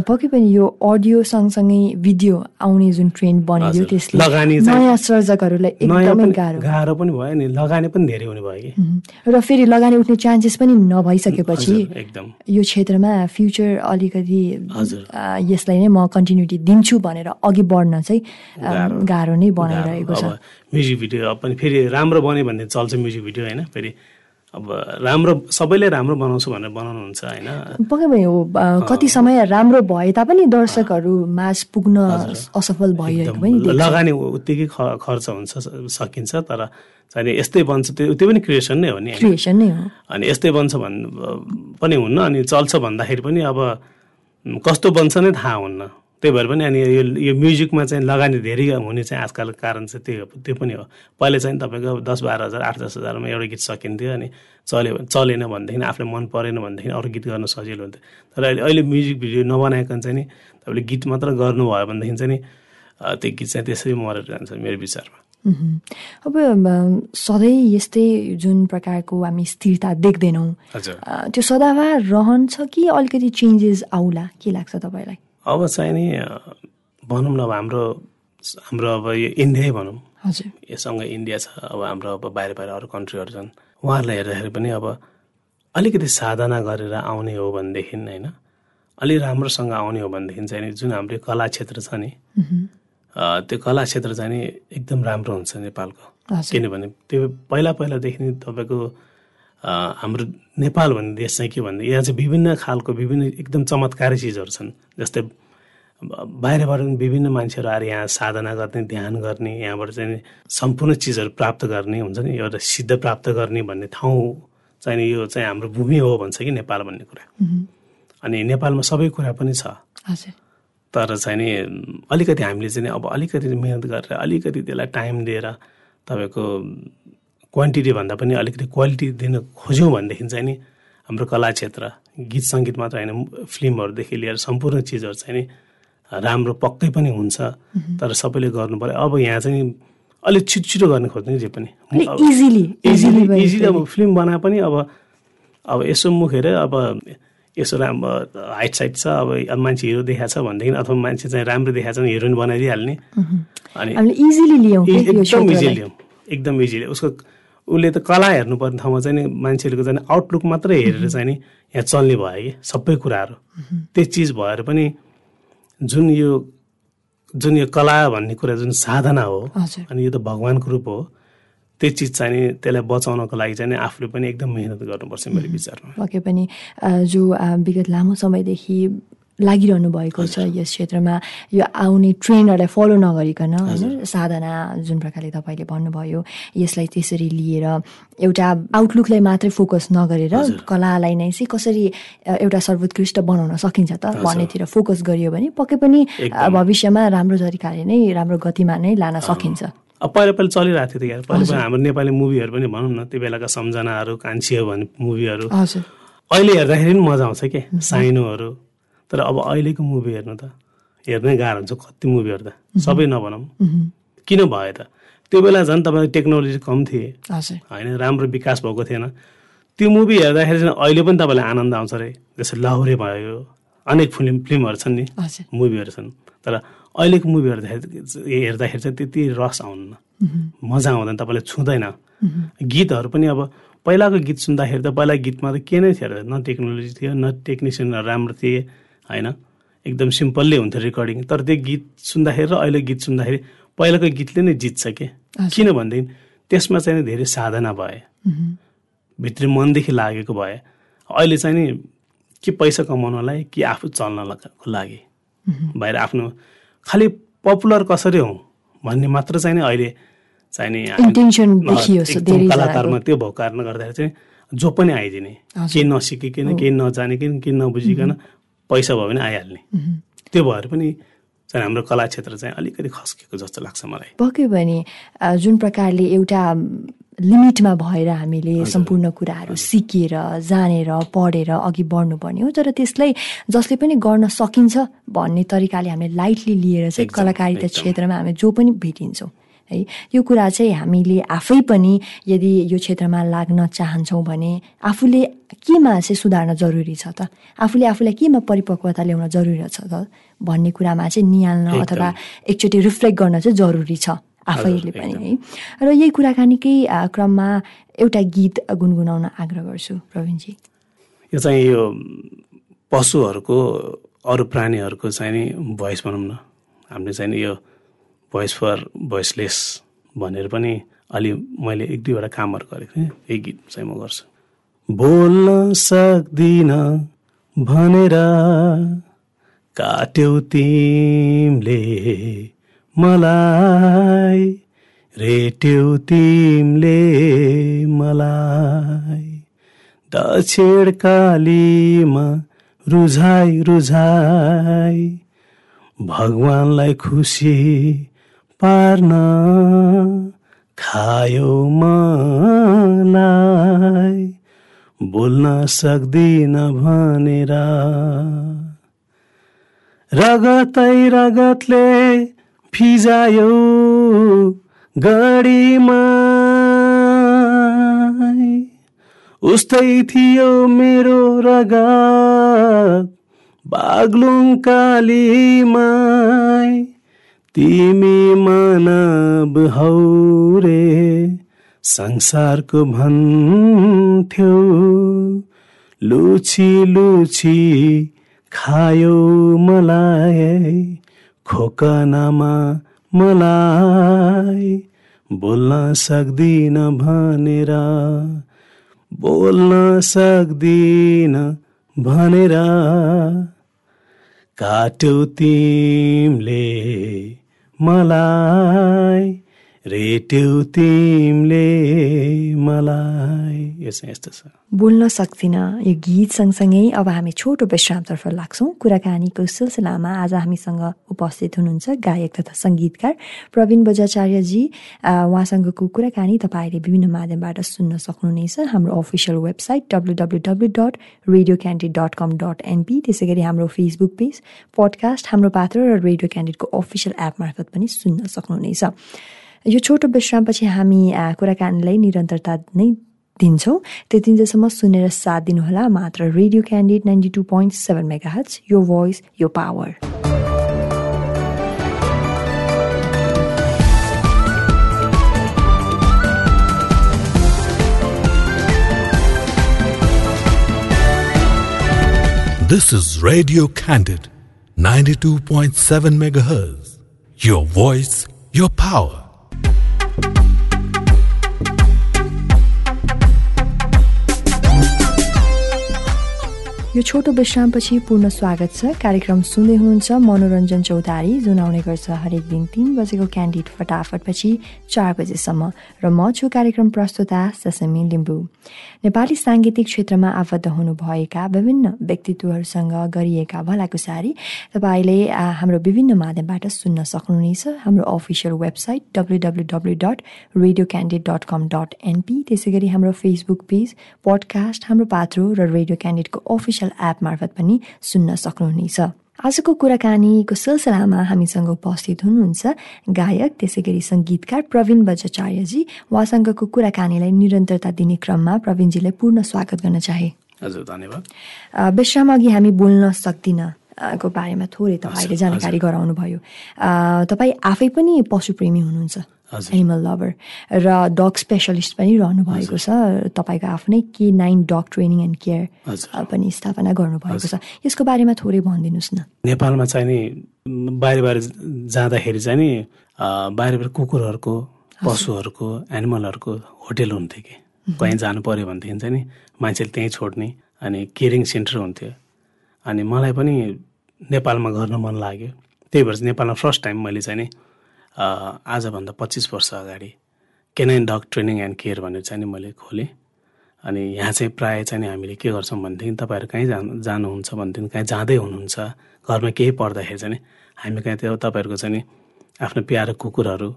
पक्कै पनि यो अडियो सँगसँगै भिडियो आउने जुन ट्रेन्ड बनिदियो। त्यसले नयाँ सर्जकहरूलाई एकदमै गाह्रो। गाह्रो पनि भयो नि लगानी पनि धेरै हुने भयो कि। र फेरि लगानी उठ्ने चान्सेस पनि नभइसकेपछि एकदम। यो क्षेत्रमा फ्युचर अलिकति यसलाई नै म कन्टिन्युटी दिन्छु भनेर अघि बढ्न चाहिँ गाह्रो। नै बनाइरहेको छ। म्युजिक भिडियो पनि फेरि राम्रो बन्यो भने चल्छ म्युजिक भिडियो होइन? फेरि अब राम्रो सबैले राम्रो बनाउँछु भनेर बनाउनुहुन्छ होइन? पक्कै पनि हो कति समय राम्रो भए तापनि दर्शकहरू माझ पुग्न असफल भइरहेको लगानी उत्तिकै खर्च हुन्छ सकिन्छ तर चाहिँ यस्तै बन्छ त्यो त्यो पनि क्रिएसन नै हो नि? क्रिएसन नै हो। अनि यस्तै बन्छ भन् पनि हुन्न अनि चल्छ भन्दाखेरि पनि अब कस्तो बन्छ नै थाहा हुन्न। त्यही भएर पनि अनि यो यो म्युजिकमा चाहिँ लगानी धेरै हुने चाहिँ आजकल कारण चाहिँ त्यही हो। त्यो पनि हो। पहिला चाहिँ तपाईँको दस बाह्र हजार आठ दस हजारमा एउटा गीत सकिन्थ्यो अनि चल्यो चलेन भनेदेखि आफूलाई मन परेन भनेदेखि अरू गीत गर्न सजिलो हुन्थ्यो। तर अहिले अहिले म्युजिक भिडियो नबनाइकन चाहिँ नि तपाईँले गीत मात्र गर्नुभयो भनेदेखि चाहिँ नि त्यो गीत चाहिँ त्यसरी मरेर जान्छ मेरो विचारमा। अब सधैँ यस्तै जुन प्रकारको हामी स्थिरता देख्दैनौँ त्यो सदाबार रहन्छ कि अलिकति चेन्जेस आउला? के लाग्छ तपाईँलाई? अब चाहिँ नि भनौँ न अब हाम्रो हाम्रो अब यो इन्डियै भनौँ। हजुर। योसँग इन्डिया छ अब हाम्रो अब बाहिर बाहिर अरू कन्ट्रीहरू छन्। उहाँहरूलाई हेर्दाखेरि पनि अब अलिकति साधना गरेर आउने हो भनेदेखि होइन अलि राम्रोसँग आउने हो भनेदेखि चाहिँ नि जुन हाम्रो कला क्षेत्र छ नि त्यो कला क्षेत्र चाहिँ नि एकदम राम्रो हुन्छ नेपालको। किनभने त्यो पहिला पहिलादेखि तपाईँको हाम्रो नेपाल भन्ने देश चाहिँ के भन्दा यहाँ चाहिँ विभिन्न खालको विभिन्न एकदम चमत्कारी चिजहरू छन्। जस्तै बाहिरबाट पनि विभिन्न मान्छेहरू आएर यहाँ साधना गर्ने ध्यान गर्ने यहाँबाट चाहिँ सम्पूर्ण चिजहरू प्राप्त गर्ने हुन्छ नि एउटा सिद्ध प्राप्त गर्ने भन्ने ठाउँ चाहिँ नि यो चाहिँ हाम्रो भूमि हो भन्छ कि नेपाल भन्ने कुरा। अनि नेपालमा सबै कुरा पनि छ। तर चाहिँ नि अलिकति हामीले चाहिँ अब अलिकति मिहिनेत गरेर अलिकति त्यसलाई टाइम दिएर तपाईँको क्वान्टिटी भन्दा पनि अलिकति क्वालिटी दिन खोज्यौँ भनेदेखि चाहिँ नि हाम्रो कला क्षेत्र गीत सङ्गीत मात्र होइन फिल्महरूदेखि लिएर सम्पूर्ण चिजहरू चाहिँ नि राम्रो पक्कै पनि हुन्छ। तर सबैले गर्नु पऱ्यो। अब यहाँ चाहिँ अलिक छिटो छिटो गर्ने खोज्ने जे पनि। इजिली इजिली अब फिल्म बनाए पनि अब अब यसो मुख हेरेर अब यसो राम्रो हाइट साइट छ अब मान्छे हिरो देखाएको छ भनेदेखि अथवा मान्छे चाहिँ राम्रो देखाएको छ भने हिरोइन बनाइदिइहाल्ने। अनि इजिली एकदम। इजिली एकदम इजिली उसको उसले त कला हेर्नुपर्ने ठाउँमा चाहिँ नि मान्छेहरूको चाहिँ आउटलुक मात्रै हेरेर चाहिँ नि यहाँ चल्ने भयो कि सबै कुराहरू। त्यो चिज भएर पनि जुन यो जुन यो कला भन्ने कुरा जुन साधना हो अनि यो त भगवान्को रूप हो त्यो चिज चाहिँ नि त्यसलाई बचाउनको लागि चाहिँ आफूले पनि एकदम मेहनत गर्नुपर्छ मेरो विचारमा। पक्कै पनि जो विगत लामो समयदेखि लागिरहनु भएको छ यस क्षेत्रमा। यो आउने ट्रेन्डहरूलाई फलो नगरिकन होइन साधना जुन प्रकारले तपाईँले भन्नुभयो यसलाई त्यसरी लिएर एउटा आउटलुकलाई मात्रै फोकस नगरेर कलालाई नै चाहिँ कसरी एउटा सर्वोत्कृष्ट बनाउन सकिन्छ त भन्नेतिर फोकस गरियो भने पक्कै पनि भविष्यमा राम्रो तरिकाले नै राम्रो गतिमा नै लान सकिन्छ। अब पहिला पहिला चलिरहेको थियो त पहिला पहिला हाम्रो नेपाली मुभीहरू पनि भनौँ न त्यो बेलाका सम्झनाहरू कान्छी हो भन्ने मुभीहरू। अहिले हेर्दाखेरि पनि मजा आउँछ के? साइनोहरू तर अब अहिलेको मुभी हेर्नु त हेर्नै गाह्रो हुन्छ कति मुभीहरू त। सबै नभनौँ किन भयो त? त्यो बेला झन् तपाईँको टेक्नोलोजी कम थिए। होइन राम्रो विकास भएको थिएन। त्यो मुभी हेर्दाखेरि चाहिँ अहिले पनि तपाईँलाई आनन्द आउँछ अरे। जस्तै लाहुरे भयो अनेक फिल्म फिल्महरू छन् नि। मुभीहरू छन्। तर अहिलेको मुभी हेर्दाखेरि हेर्दाखेरि चाहिँ त्यति रस आउन्न। मजा आउँदैन तपाईँलाई छुँदैन। गीतहरू पनि अब पहिलाको गीत सुन्दाखेरि त पहिला गीतमा त के नै थियो न टेक्नोलोजी थियो न टेक्निसियनहरू राम्रो थिए। होइन? एकदम सिम्पल्ली हुन्थ्यो रेकर्डिङ तर त्यो गीत सुन्दाखेरि र अहिले गीत सुन्दाखेरि पहिलाको गीतले नै जित्छ के? किन भनेदेखि त्यसमा चाहिँ नि धेरै साधना भए। भित्री मनदेखि लागेको भए। अहिले चाहिँ नि कि पैसा कमाउनलाई कि आफू चल्नको लागि? बाहिर आफ्नो खालि पपुलर कसरी हौँ भन्ने मात्र चाहिँ नि अहिले चाहिँ नि कलाकारमा त्यो भएको कारणले गर्दाखेरि चाहिँ जो पनि आइदिने। केही नसिकिकन केही नजानिकन केही नबुझिकन पैसा भयो भने आइहाल्ने। त्यो भएर पनि चाहिँ हाम्रो कला क्षेत्र चाहिँ अलिकति खस्किएको जस्तो लाग्छ मलाई। पक्कै पनि जुन प्रकारले एउटा लिमिटमा भएर हामीले सम्पूर्ण कुराहरू सिकेर जानेर पढेर अघि बढ्नुपर्ने हो तर त्यसलाई जसले पनि गर्न सकिन्छ भन्ने तरिकाले हामीले लाइटली लिएर चाहिँ कलाकारिता। क्षेत्रमा हामी जो पनि भेटिन्छौँ। है। यो कुरा चाहिँ हामीले आफै पनि यदि यो क्षेत्रमा लाग्न चाहन्छौँ भने आफूले केमा चाहिँ सुधार्न जरुरी छ त? आफूले आफूलाई केमा परिपक्वता ल्याउन जरुरी छ त? भन्ने कुरामा चाहिँ निहाल्न अथवा एकचोटि रिफ्लेक्ट गर्न चाहिँ जरुरी छ आफैले पनि है। र यही कुराकानीकै क्रममा एउटा गीत गुनगुनाउन आग्रह गर्छु प्रवीणजी। यो चाहिँ यो पशुहरूको अरू प्राणीहरूको चाहिँ नि भोइस भनौँ न। हामीले चाहिँ यो भोइस फर भोइसलेस भनेर पनि अलि मैले एक दुईवटा कामहरू गरेको थिएँ। यही गीत चाहिँ म गर्छु। बोल्न सक्दिन भनेर काट्यौ तिमले मलाई रेट्यौ तिमले मलाई। दक्षिण कालीमा रुझाइ रुझाइ भगवानलाई खुसी पार्न खायो मलाई। बोल्न सक्दिन भनेर। रगतै रगतले फिजायो गढीमा। उस्तै थियो मेरो रगत बाग्लुङ कालीमाई। तिमी मानव हौ रे संसारको भन्थ्यौ। लुची लुची खायो मलाई खोकनामा मलाई। बोल्न सक्दिन भनेर बोल्न सक्दिन भनेर। काट्यौ तिमले मलाई रेट्यौ तिमले मलाई। यो चाहिँ यस्तो छ। बोल्न सक्दिनँ यो गीत सँगसँगै अब हामी छोटो विश्रामतर्फ लाग्छौँ। कुराकानीको सिलसिलामा आज हामीसँग उपस्थित हुनुहुन्छ गायक तथा सङ्गीतकार प्रवीण बजाचार्यजी। उहाँसँगको कुराकानी तपाईँले विभिन्न माध्यमबाट सुन्न सक्नुहुनेछ। हाम्रो official website W W W dot radio Candid dot com dot NP त्यसै गरी हाम्रो फेसबुक पेज पडकास्ट हाम्रो पात्र र रेडियो क्यान्डिडको अफिसियल एप मार्फत पनि सुन्न सक्नुहुनेछ। यो छोटो विश्रामपछि हामी कुराकानीलाई निरन्तरता नै दिन्छौँ त्यतिन्जेलसम्म सुनेर साथ दिनुहोला मात्र radio Candid ninety two point seven megahertz यो भोइस यो power This is Radio Candid, 92.7 megahertz. Your voice, your power. यो छोटो विश्रामपछि पूर्ण स्वागत छ। कार्यक्रम सुन्दै हुनुहुन्छ मनोरञ्जन चौतारी। जुन आउने गर्छ हरेक दिन तिन बजेको क्यान्डिड फटाफटपछि चार बजेसम्म र म छु कार्यक्रम प्रस्तुता ससमी लिम्बू। नेपाली साङ्गीतिक क्षेत्रमा आबद्ध हुनुभएका विभिन्न व्यक्तित्वहरूसँग गरिएका भलाकुसारी तपाईँले हाम्रो विभिन्न माध्यमबाट सुन्न सक्नुहुनेछ। हाम्रो official website W W dot radio Candid dot com dot NP त्यसै गरी हाम्रो Facebook page podcast Hamro Patro र रेडियो क्यान्डिडको अफिसियल अफिसियल एप मार्फत पनि सुन्न सक्नुहुनेछ। आजको कुराकानीको सिलसिलामा हामीसँग उपस्थित हुनुहुन्छ गायक त्यसै गरी सङ्गीतकार प्रवीण बजाचार्यजी उहाँसँगको कुराकानीलाई निरन्तरता दिने क्रममा प्रवीणजीलाई पूर्ण स्वागत गर्न चाहे। हजुर धन्यवाद। विश्राम अघि हामी बोल्न सक्दिन। को बारेमा थोरै तपाईँले जानकारी गराउनु भयो। तपाईँ आफै पनि पशुप्रेमी हुनुहुन्छ एनिमल लभर र डग स्पेसलिस्ट पनि रहनु भएको छ। तपाईँको आफ्नै K nine dog training and care पनि स्थापना गर्नुभएको छ। यसको बारेमा थोरै भनिदिनुहोस् न। नेपालमा चाहिँ नि बाहिर बाहिर जाँदाखेरि चाहिँ नि बाहिर बाहिर कुकुरहरूको पशुहरूको एनिमलहरूको होटेल हुन्थ्यो कि। कहीँ जानु पऱ्यो भनेदेखि चाहिँ नि मान्छेले त्यहीँ छोड्ने अनि केयरिङ सेन्टर हुन्थ्यो। अनि मलाई पनि नेपालमा गर्न मन लाग्यो। त्यही भएर चाहिँ नेपालमा फर्स्ट टाइम मैले चाहिँ नि आजभन्दा पच्चिस वर्ष अगाडि canine dog training and care भनेर चाहिँ नि मैले खोलेँ। अनि यहाँ चाहिँ प्रायः चाहिँ हामीले के गर्छौँ भनेदेखि तपाईँहरू कहीँ जानु जानुहुन्छ भनेदेखि कहीँ जाँदै हुनुहुन्छ घरमा केही पर्दाखेरि चाहिँ हामी कहीँ त्यो तपाईँहरूको चाहिँ आफ्नो प्यारो कुकुरहरू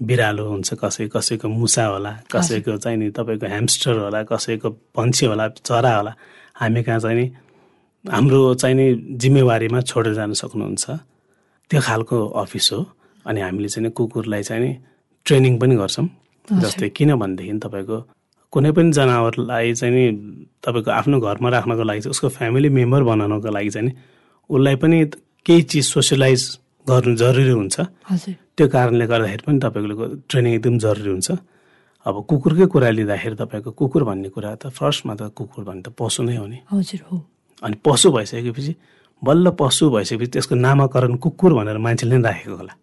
बिरालो हुन्छ कसै कसैको मुसा होला कसैको चाहिँ नि तपाईँको ह्यामस्टर होला कसैको पन्छी होला चरा होला हामी कहाँ चाहिँ नि हाम्रो चाहिँ नि जिम्मेवारीमा छोडेर जान सक्नुहुन्छ। त्यो खालको अफिस हो अनि हामीले चाहिँ कुकुरलाई चाहिँ नि ट्रेनिङ पनि गर्छौँ। जस्तै किनभनेदेखि तपाईँको कुनै पनि जनावरलाई चाहिँ नि तपाईँको आफ्नो घरमा राख्नको लागि चाहिँ उसको फ्यामिली मेम्बर बनाउनको लागि चाहिँ नि उसलाई पनि केही चिज सोसियलाइज गर्नु जरुरी हुन्छ। त्यो कारणले गर्दाखेरि पनि तपाईँको ट्रेनिङ एकदम जरुरी हुन्छ। अब कुकुरकै कुरा लिँदाखेरि तपाईँको कुकुर भन्ने कुरा त फर्स्टमा त कुकुर भन्ने त पशु नै हो नि। हजुर हो। अनि पशु भइसकेपछि बल्ल पशु भइसकेपछि त्यसको नामाकरण कुकुर भनेर मान्छेले नै राखेको होला।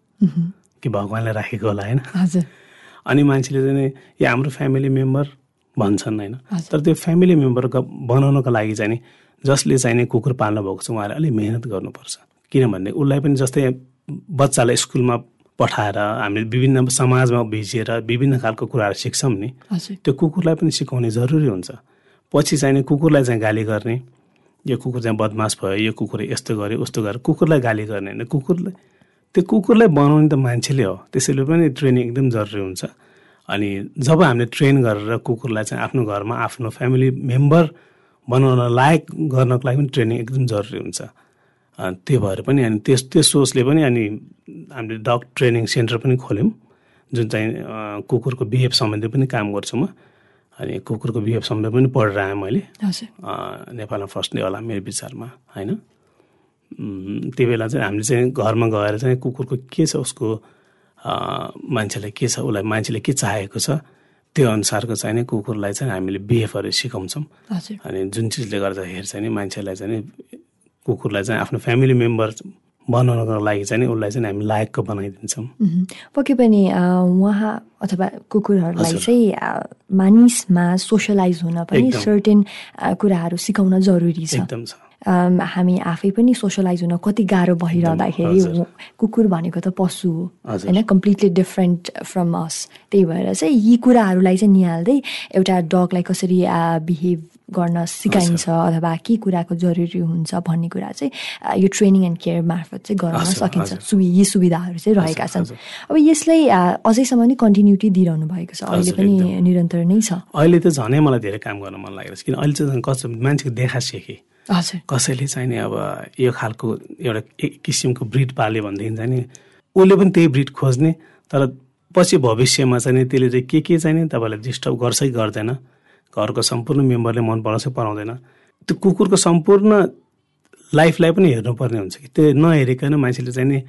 कि भगवान्ले राखेको होला होइन? अनि मान्छेले चाहिँ यो हाम्रो फ्यामिली मेम्बर भन्छन् होइन। तर त्यो फ्यामिली मेम्बर बनाउनको लागि चाहिँ नि जसले चाहिँ नि कुकुर पाल्नु भएको छ उहाँले अलिक मेहनत गर्नुपर्छ। किनभने उसलाई पनि जस्तै बच्चालाई स्कुलमा पठाएर हामीले विभिन्न समाजमा भिजिएर विभिन्न खालको कुराहरू सिक्छौँ नि त्यो कुकुरलाई पनि सिकाउने जरुरी हुन्छ। पछि चाहिँ नि कुकुरलाई चाहिँ गाली गर्ने यो कुकुर चाहिँ बदमास भयो यो कुकुर यस्तो गर्यो उस्तो गर्यो कुकुरलाई गाली गर्ने होइन। कुकुरलाई त्यो कुकुरलाई बनाउने त मान्छेले हो। त्यसैले पनि ट्रेनिङ एकदम जरुरी हुन्छ। अनि जब हामीले ट्रेन गरेर कुकुरलाई चाहिँ आफ्नो घरमा आफ्नो फ्यामिली मेम्बर बनाउन लायक गर्नको लागि पनि ट्रेनिङ एकदम जरुरी हुन्छ। त्यो भएर पनि अनि त्यस त्यो सोचले पनि अनि हामीले डग ट्रेनिङ सेन्टर पनि खोल्यौँ। जुन चाहिँ कुकुरको बिहेभ सम्बन्धी पनि काम गर्छु म। अनि कुकुरको बिहेभ सम्बन्धी पनि पढेर आएँ मैले नेपालमा फर्स्ट नै होला मेरो विचारमा होइन? त्यो बेला चाहिँ हामीले चाहिँ घरमा गएर चाहिँ कुकुरको के छ उसको मान्छेलाई के छ उसलाई मान्छेले के चाहेको छ त्यो अनुसारको चाहिँ नि कुकुरलाई चाहिँ हामीले बिहेभहरू सिकाउँछौँ। अनि जुन चिजले गर्दाखेरि चाहिँ नि मान्छेलाई चाहिँ नि कुकुरलाई चाहिँ आफ्नो फ्यामिली मेम्बर बनाउनको लागि चाहिँ उसलाई चाहिँ हामी लायकको बनाइदिन्छौँ। पक्कै पनि उहाँ अथवा कुकुरहरूलाई। चाहिँ मानिसमा सोसलाइज हुन पनि। सर्टेन कुराहरू सिकाउन जरुरी छ एकदम छ हामी आफै पनि सोसलाइज हुन कति गाह्रो भइरहँदाखेरि कुकुर भनेको त पशु हो। होइन कम्प्लिटली डिफ्रेन्ट फ्रम अस त्यही भएर चाहिँ यी कुराहरूलाई चाहिँ निहाल्दै एउटा डगलाई कसरी बिहेभ गर्न सिकाइन्छ अथवा के कुराको जरुरी हुन्छ भन्ने कुरा चाहिँ यो ट्रेनिङ एन्ड केयर मार्फत चाहिँ गराउन हजुर, सकिन्छ। सुवि यी सुविधाहरू चाहिँ रहेका छन्। अब यसलाई अझैसम्म नि कन्टिन्युटी दिइरहनु भएको छ। अहिले पनि। निरन्तर नै छ। अहिले त झनै मलाई धेरै काम गर्न मन लागिरहेको छ। किन अहिले चाहिँ कस्तो मान्छेको देखा सिकेँ। हजुर। कसैले चाहिँ नि अब यो खालको एउटा एक किसिमको ब्रिड पाल्यो भनेदेखि चाहिँ नि उसले पनि त्यही ब्रिड खोज्ने। तर पछि भविष्यमा चाहिँ त्यसले चाहिँ के के चाहिँ नि तपाईँलाई डिस्टर्ब गर्छ कि गर्दैन। घरको सम्पूर्ण मेम्बरले मन पराउँछ पराउँदैन। त्यो कुकुरको सम्पूर्ण लाइफलाई पनि हेर्नुपर्ने हुन्छ कि। त्यो नहेरिकन मान्छेले चाहिँ नि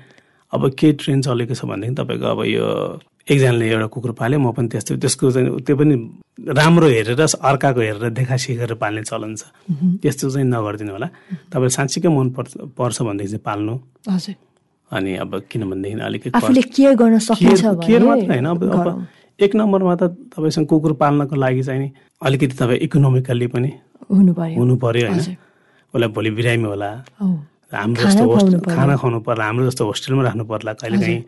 अब के ट्रेन चलेको छ भनेदेखि तपाईँको अब यो एकजनाले एउटा कुकुर पाल्यो म पनि त्यस्तो त्यसको चाहिँ त्यो पनि राम्रो हेरेर अर्काको हेरेर देखा सिकेर पाल्ने चलन छ। त्यस्तो चाहिँ नगरिदिनु होला। तपाईँलाई साँच्चीकै मन पर्छ पर्छ भनेदेखि चाहिँ पाल्नु। हजुर। अनि अब किनभनेदेखि अलिकति आफूले केयर गर्न सकिन्छ केयर केयर भने मात्र होइन। अब। एक नम्बरमा त तपाईँसँग कुकुर पाल्नको लागि चाहिँ नि अलिकति तपाईँ इकोनोमिकल्ली पनि हुनु पर्यो। हुनु पर्यो होइन। उसलाई भोलि बिरामी होला। हाम्रो जस्तो होस्ट खुवाउनु पर्यो। खाना खुवाउनु पर्ला हाम्रो जस्तो होस्टेलमा राख्नु पर्ला कहिले काहीँ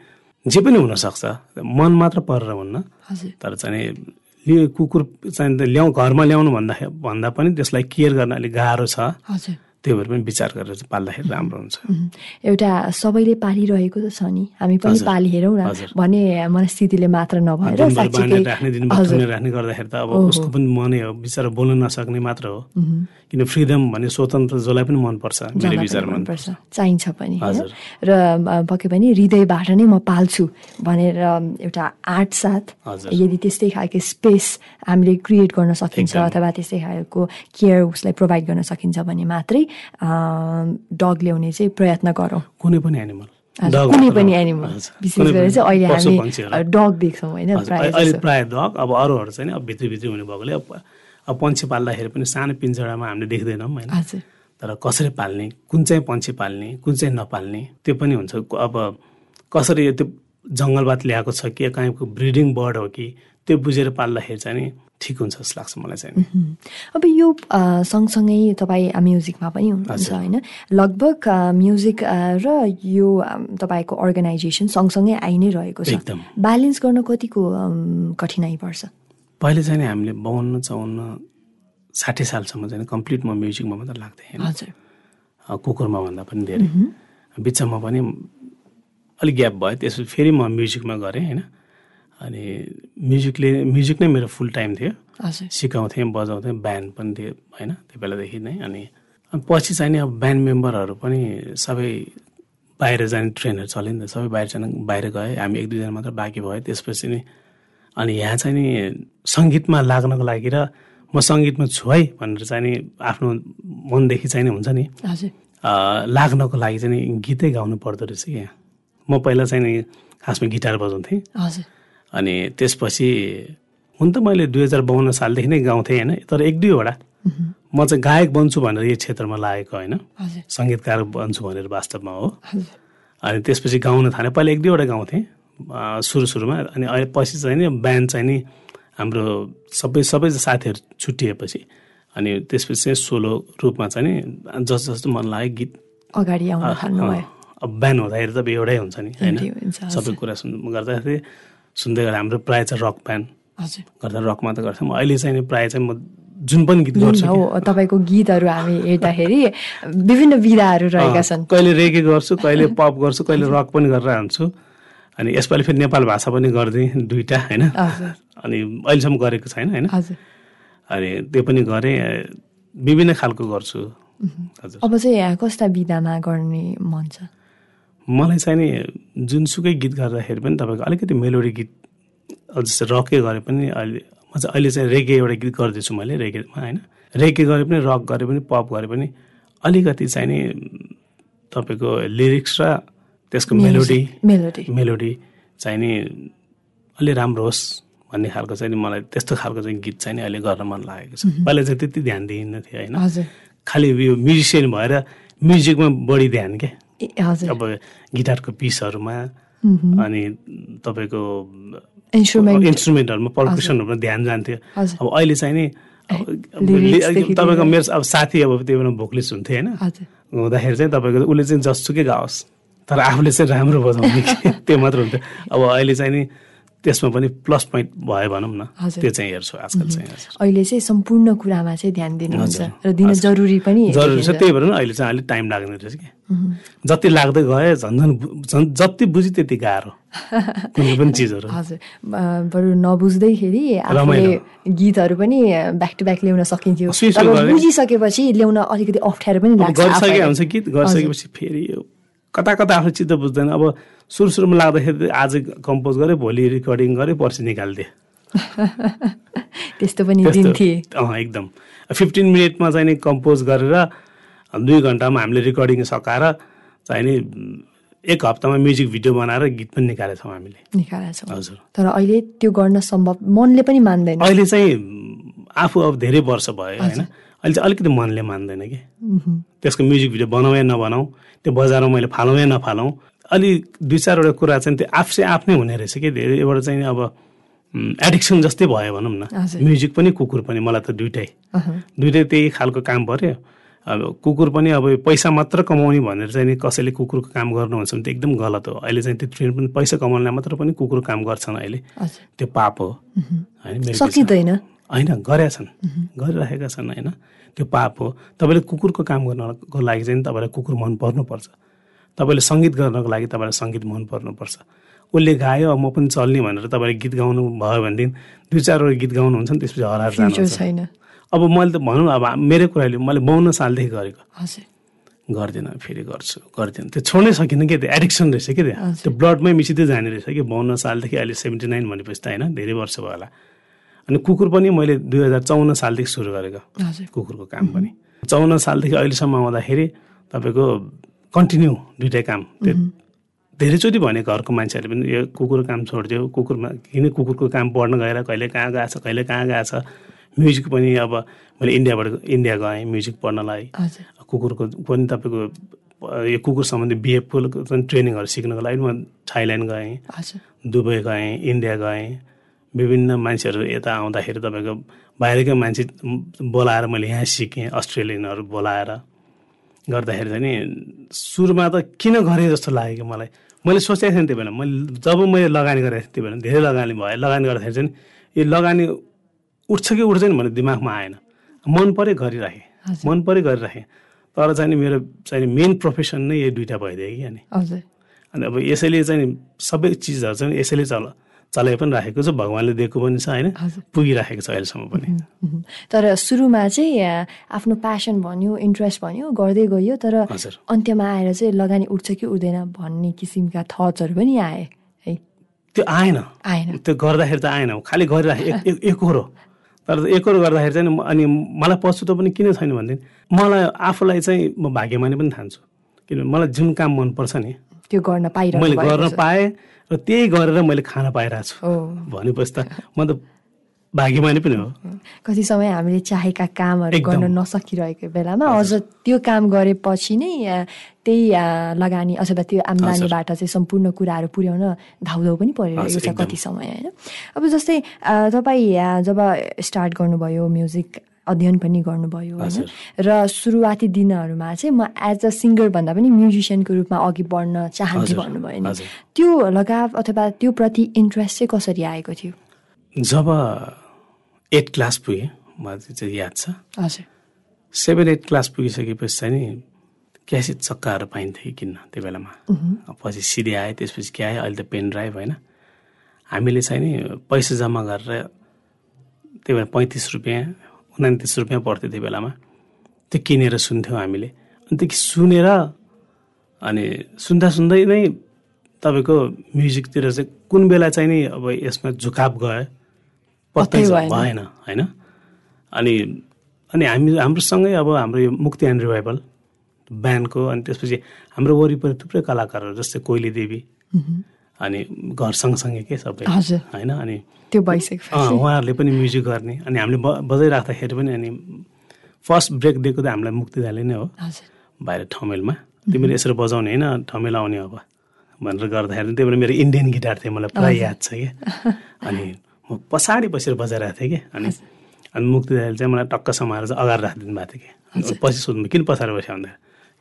जे पनि हुनसक्छ। मन मात्र परेर हुन्न तर चाहिँ कुकुर चाहिँ ल्याउ घरमा ल्याउनु भन्दा भन्दा पनि त्यसलाई केयर गर्न अलिक गाह्रो छ। त्यो भएर पनि विचार गरेर पाल्दाखेरि राम्रो हुन्छ। एउटा सबैले पालिरहेको त छ नि। हामी पनि पालिहेरौँ न। भन्ने मनस्थितिले मात्र नभएर राख्ने राख्ने गर्दाखेरि त अब उसको पनि मनै हो बिचरा बोल्न नसक्ने मात्र हो। किन फ्रिडम भन्ने स्वतन्त्र जसलाई पनि मनपर्छ मेरो विचारमा। मनपर्छ। चाहिन्छ पनि। र पक्कै पनि हृदयबाट नै म पाल्छु भनेर एउटा आर्ट साथ। यदि त्यस्तै खालको स्पेस हामीले क्रिएट गर्न सकिन्छ। अथवा त्यस्तै खालको केयर उसलाई प्रोभाइड गर्न सकिन्छ भने मात्रै डग ल्याउने चाहिँ प्रयत्न गरौँ। कुनै पनि एनिमल कुनै पनि एनिमल विशेष गरेर चाहिँ अहिले हामी डग देख्छौँ होइन प्रायः अहिले। प्रायः डग अब अरूहरू चाहिँ नि अब भित्री भित्री हुने भएकोले अब पन्छी पाल्दाखेरि पनि सानो पिन्जडामा हामीले देख्दैनौँ होइन। तर कसरी पाल्ने कुन चाहिँ पन्छी पाल्ने कुन चाहिँ नपाल्ने त्यो पनि हुन्छ। अब कसरी यो त्यो जङ्गलबाट ल्याएको छ कि कहीँको ब्रिडिङ बर्ड हो कि त्यो बुझेर पाल्दाखेरि चाहिँ ठिक हुन्छ जस्तो लाग्छ मलाई चाहिँ। अब यो सँगसँगै तपाईँ म्युजिकमा पनि हुनुहुन्छ। होइन। लगभग म्युजिक र यो तपाईँको अर्गनाइजेसन सँगसँगै आइ नै रहेको छ। एकदम। ब्यालेन्स गर्न कतिको कठिनाइ पर्छ? पहिले चाहिँ हामीले बाउन्न चौन्न साठी सालसम्म चाहिँ कम्प्लिट म म्युजिकमा मात्रै लाग्थेँ होइन। हजुर। कुकुरमा भन्दा पनि धेरै। बिचमा पनि अलिक ग्याप भयो। त्यसपछि फेरि म म्युजिकमा गरेँ होइन। अनि म्युजिकले म्युजिक नै मेरो फुल टाइम थियो। सिकाउँथेँ बजाउँथेँ ब्यान्ड पनि थियो होइन त्यो बेलादेखि नै। अनि पछि चाहिँ नि अब ब्यान्ड मेम्बरहरू पनि सबै बाहिर जाने ट्रेनहरू चल्यो नि त सबै बाहिर जान बाहिर गए। हामी एक दुईजना मात्र बाँकी भयो त्यसपछि नि अनि यहाँ चाहिँ नि सङ्गीतमा लाग्नको लागि र म सङ्गीतमा छु है भनेर चाहिँ नि आफ्नो मनदेखि चाहिँ नि हुन्छ नि लाग्नको लागि चाहिँ नि गीतै गाउनु पर्दो रहेछ क्या म पहिला चाहिँ नि खासमा गिटार बजाउँथेँ। हजुर। अनि त्यसपछि हुन त मैले दुई हजार बाहन्न सालदेखि नै गाउँथेँ होइन? तर एक दुईवटा। म चाहिँ गायक बन्छु भनेर यो क्षेत्रमा लागेको होइन? सङ्गीतकार बन्छु भनेर वास्तवमा हो। अनि त्यसपछि गाउन थालेँ। पहिला एक दुईवटा गाउँथेँ सुरु सुरुमा। अनि अहिले पछि चाहिँ नि ब्यान्ड चाहिँ नि हाम्रो सबै सबै साथीहरू छुट्टिएपछि। अनि त्यसपछि चाहिँ सोलो रूपमा चाहिँ नि जस्तो जस्तो मन लाग्यो गीत। अगाडि आउन अब बिहान हुँदाखेरि त अब एउटै हुन्छ नि होइन। सबै कुरा सुन् गर्दाखेरि सुन्दै गर्दा हाम्रो प्रायः चाहिँ रक ब्यान्ड गर्दा रकमा त गर्थ्यौँ अहिले चाहिँ प्रायः चाहिँ म जुन पनि गीत गर्छु हो तपाईँको गीतहरू हामी हेर्दाखेरि विभिन्न विधाहरू रहेका छन्। कहिले रेगे गर्छु कहिले पप गर्छु कहिले रक पनि गरेर हान्छु। अनि यसपालि फेरि नेपाल भाषा पनि गरिदिएँ दुइटा होइन? अनि अहिलेसम्म गरेको छैन होइन? अनि त्यो पनि गरेँ विभिन्न खालको गर्छु। अब चाहिँ कस्ता विधामा गर्ने मन छ? मलाई चाहिँ नि जुनसुकै गीत गर्दाखेरि पनि तपाईँको अलिकति मेलोडी गीत जस्तै रकै गरे पनि अहिले म चाहिँ अहिले चाहिँ रेगे एउटा गीत गर्दैछु मैले रेगेमा होइन? रेगे गरे पनि रक गरे पनि पप गरे पनि अलिकति चाहिँ नि तपाईँको लिरिक्स र त्यसको मेलोडी मेलोडी मेलोडी चाहिँ नि अलि राम्रो होस् भन्ने खालको चाहिँ नि मलाई त्यस्तो खालको चाहिँ गीत चाहिँ नि अहिले गर्न मन लागेको छ। पहिला चाहिँ त्यति ध्यान दिइनँ थियो होइन खालि यो म्युजिसियन भएर म्युजिकमा बढी ध्यान के? ए, हजुर अब गिटारको पिसहरूमा अनि तपाईँको इन्स्ट्रुमेन्ट इन्स्ट्रुमेन्टहरूमा पर्कुसनहरूमा ध्यान जान्थ्यो। अब अहिले चाहिँ नि तपाईँको मेरो अब साथी अब त्यो बेला भोकलिस्ट हुन्थ्यो होइन? हुँदाखेरि चाहिँ तपाईँको उसले चाहिँ जसुकै गाओस्। तर आफूले चाहिँ राम्रो बजाउने त्यो मात्र हुन्थ्यो। अब अहिले चाहिँ नि त्यसमा पनि प्लस पोइन्ट भयो भनौँ न। त्यो चाहिँ हेर्छु आजकल चाहिँ। अहिले चाहिँ सम्पूर्ण कुरामा चाहिँ ध्यान दिनुहुन्छ। र दिन जरुरी पनि जरुरी छ। त्यही भएर अहिले चाहिँ अलिक टाइम लाग्ने रहेछ कि जति लाग्दै गए झन् झन् जति बुझी त्यति गाह्रो कुनै पनि चिजहरू हजुर बरु नबुझ्दैखेरि आफूले। गीतहरू पनि ब्याक टु ब्याक ल्याउन सकिन्थ्यो। बुझिसकेपछि ल्याउन अलिकति अप्ठ्यारो पनि लाग्छ गरिसके। हुन्छ गीत गरिसकेपछि फेरि यो कता कता आफूले चित्त बुझ्दैन। अब सुरु सुरुमा लाग्दाखेरि आज कम्पोज गरेँ भोलि रिकर्डिङ गरेँ पर्सि निकालिदिएँ। त्यस्तो पनि दिन थिए। अँ एकदम। फिफ्टिन मिनटमा चाहिँ नि कम्पोज गरेर दुई घन्टामा हामीले रिकर्डिङ सकाएर चाहिँ नि एक हप्तामा म्युजिक भिडियो बनाएर गीत पनि निकालेको छौँ हामीले। निकालेको छौँ हजुर। तर अहिले त्यो गर्न सम्भव मनले पनि मान्दैन। अहिले चाहिँ आफू अब धेरै वर्ष भयो होइन? अहिले चाहिँ अलिकति मनले मान्दैन कि। त्यसको म्युजिक भिडियो बनाउँ या नबनाऊ त्यो बजारमा मैले फालौँ या नफालौँ। अलि दुई चारवटा कुरा चाहिँ त्यो आफै आफ्नै हुने रहेछ कि धेरै एउटा चाहिँ अब एडिक्सन जस्तै भयो भनौँ न। म्युजिक पनि कुकुर पनि मलाई त दुइटै। दुइटै त्यही खालको काम पऱ्यो। अब कुकुर पनि अब पैसा मात्र कमाउने भनेर चाहिँ नि कसैले कुकुरको काम गर्नुहुन्छ भने त एकदम गलत हो। अहिले चाहिँ त्यो ट्रेन पनि पैसा कमाउनलाई मात्र पनि कुकुर काम गर्छन् अहिले। त्यो पाप हो। होइन। सकिँदैन। होइन गरेका छन्। गरिरहेका छन् होइन। त्यो पाप हो। तपाईँले कुकुरको काम गर्नको लागि चाहिँ तपाईँलाई कुकुर मन पर्नुपर्छ। तपाईँले सङ्गीत गर्नको लागि तपाईँलाई सङ्गीत मन पर्नुपर्छ। उसले गायो म पनि चल्ने भनेर तपाईँले गीत गाउनु भयो भनेदेखि दुई चारवटा गीत गाउनुहुन्छ नि त्यसपछि हराएर छैन। अब मैले त भनौँ अब मेरै कुराले मैले बाउन्न सालदेखि गरेको। गर्दिनँ फेरि गर्छु गर्दिनँ। त्यो छोड्नै सकिनँ कि त्यो एडिक्सन रहेछ कि त्यो? त्यो ब्लडमै मिसिँदै जाने रहेछ कि? बाउन्न सालदेखि अहिले सेभेन्टी नाइन भनेपछि त होइन धेरै वर्ष भयो होला। अनि कुकुर पनि मैले दुई हजार चौन्न सालदेखि सुरु गरेको कुकुरको काम पनि। चौन्न सालदेखि अहिलेसम्म आउँदाखेरि तपाईँको कन्टिन्यू दुइटै काम। धेरैचोटि भने घरको मान्छेहरूले पनि यो कुकुर काम छोडिदियो कुकुरमा किन कुकुरको काम पढ्न गएर कहिले कहाँ गएछ कहिले कहाँ गएछ म्युजिक पनि अब मैले इन्डियाबाट इन्डिया गएँ म्युजिक पढ्नलाई। कुकुरको पनि तपाईँको यो कुकुर सम्बन्धी जुन ट्रेनिङहरू सिक्नको लागि म थाइल्यान्ड गएँ। दुबई गएँ इन्डिया गएँ। विभिन्न मान्छेहरू यता आउँदाखेरि तपाईँको बाहिरकै मान्छे बोलाएर मैले यहाँ सिकेँ अस्ट्रेलियनहरू बोलाएर। गर्दाखेरि चाहिँ नि सुरुमा त किन गरेँ जस्तो लाग्यो कि मलाई। मैले सोचेको थिएँ त्यो बेला। मैले जब मैले लगानी गरेको थिएँ त्यो बेला धेरै लगानी भयो। लगानी गर्दाखेरि चाहिँ यो लगानी उठ्छ कि उठ्दैन भन्ने दिमागमा आएन। मन पऱ्यो गरिराखेँ। मन पऱ्यो गरिराखेँ। तर चाहिँ नि मेरो चाहिँ मेन प्रोफेसन नै यो दुइटा भइदियो कि अनि। अनि अब यसैले चाहिँ सबै चिजहरू चाहिँ यसैले चल चलाइ पनि राखेको छ भगवान्ले दिएको पनि छ होइन। पुगिराखेको छ अहिलेसम्म पनि। तर सुरुमा चाहिँ आफ्नो प्यासन भन्यो इन्ट्रेस्ट भन्यो गर्दै गयो तर अन्त्यमा आएर चाहिँ लगानी उठ्छ कि उठ्दैन भन्ने किसिमका थट्सहरू पनि आए है? त्यो आएन। आएन। त्यो गर्दाखेरि त आएन। खालि गरिराखेँ एक- एक- एकहोरो तर एकहोरो गर्दाखेरि चाहिँ अनि मलाई पछुतो पनि किन छैन भनेदेखि मलाई आफूलाई चाहिँ म भाग्यमानी पनि ठान्छु। किनभने मलाई जुन काम मनपर्छ नि त्यो गर्न पाइरहनु मैले गर्न। पाएँ र त्यही गरेर मैले खान पाइरहेको छु। भनेपछि त म त भाग्यमानी पनि हो। कति समय हामीले चाहेका कामहरू। गर्न नसकिरहेको बेलामा अझ त्यो काम गरेपछि नै त्यही लगानी अथवा त्यो आम्दानीबाट चाहिँ सम्पूर्ण कुराहरू पुर्याउन धाउधौ पनि परिरहेको छ। कति समय होइन? अब जस्तै तपाईँ जब स्टार्ट गर्नुभयो म्युजिक अध्ययन पनि गर्नुभयो होइन। र सुरुवाती दिनहरूमा चाहिँ म एज अ सिङ्गर भन्दा पनि म्युजिसियनको रूपमा अघि बढ्न हजुर, भन्नुभयो नि। त्यो लगाव अथवा त्यो प्रति इन्ट्रेस्ट चाहिँ कसरी आएको थियो? जब एट क्लास पुगेँ मलाई चाहिँ याद छ। हजुर। सेभेन एट क्लास पुगिसकेपछि चाहिँ नि क्यासेट चक्काहरू पाइन्थ्यो कि किन्न त्यो बेलामा। पछि सिडी आयो त्यसपछि के आयो अहिले त पेन ड्राइभ होइन? हामीले चाहिँ नि पैसा जम्मा गरेर त्यो बेला पैँतिस रुपियाँ उनातिस रुपियाँ पर्थ्यो त्यो बेलामा। त्यो किनेर सुन्थ्यौँ हामीले। अनि त्यो सुनेर अनि सुन्दा सुन्दै नै तपाईँको म्युजिकतिर चाहिँ कुन बेला चाहिँ नि अब यसमा झुकाप गयो? पत्तै। भएन। होइन? अनि अनि हामी हाम्रोसँगै अब हाम्रो यो मुक्ति एन्ड रिभाइभल ब्यान्डको अनि त्यसपछि हाम्रो वरिपरि थुप्रै कलाकारहरू जस्तै कोइली देवी। अनि घर सँगसँगै के सबै। होइन अनि त्यो भइसक्यो उहाँहरूले पनि म्युजिक गर्ने अनि हामीले ब बजाइराख्दाखेरि पनि अनि फर्स्ट ब्रेक दिएको त हामीलाई मुक्तिदाले नै हो। बाहिर ठमेलमा। तिमीले यसरी बजाउने होइन ठमेल आउने अब भनेर गर्दाखेरि त्यही भएर मेरो इन्डियन गिटार थियो मलाई पुरा याद छ कि अनि म पछाडि बसेर बजाइरहेको थिएँ कि अनि अनि मुक्ति दाइले चाहिँ मलाई टक्क समाएर चाहिँ अगाडि राखिदिनु भएको थियो कि पछि सोध्नु किन पछाडि बस्यो भन्दा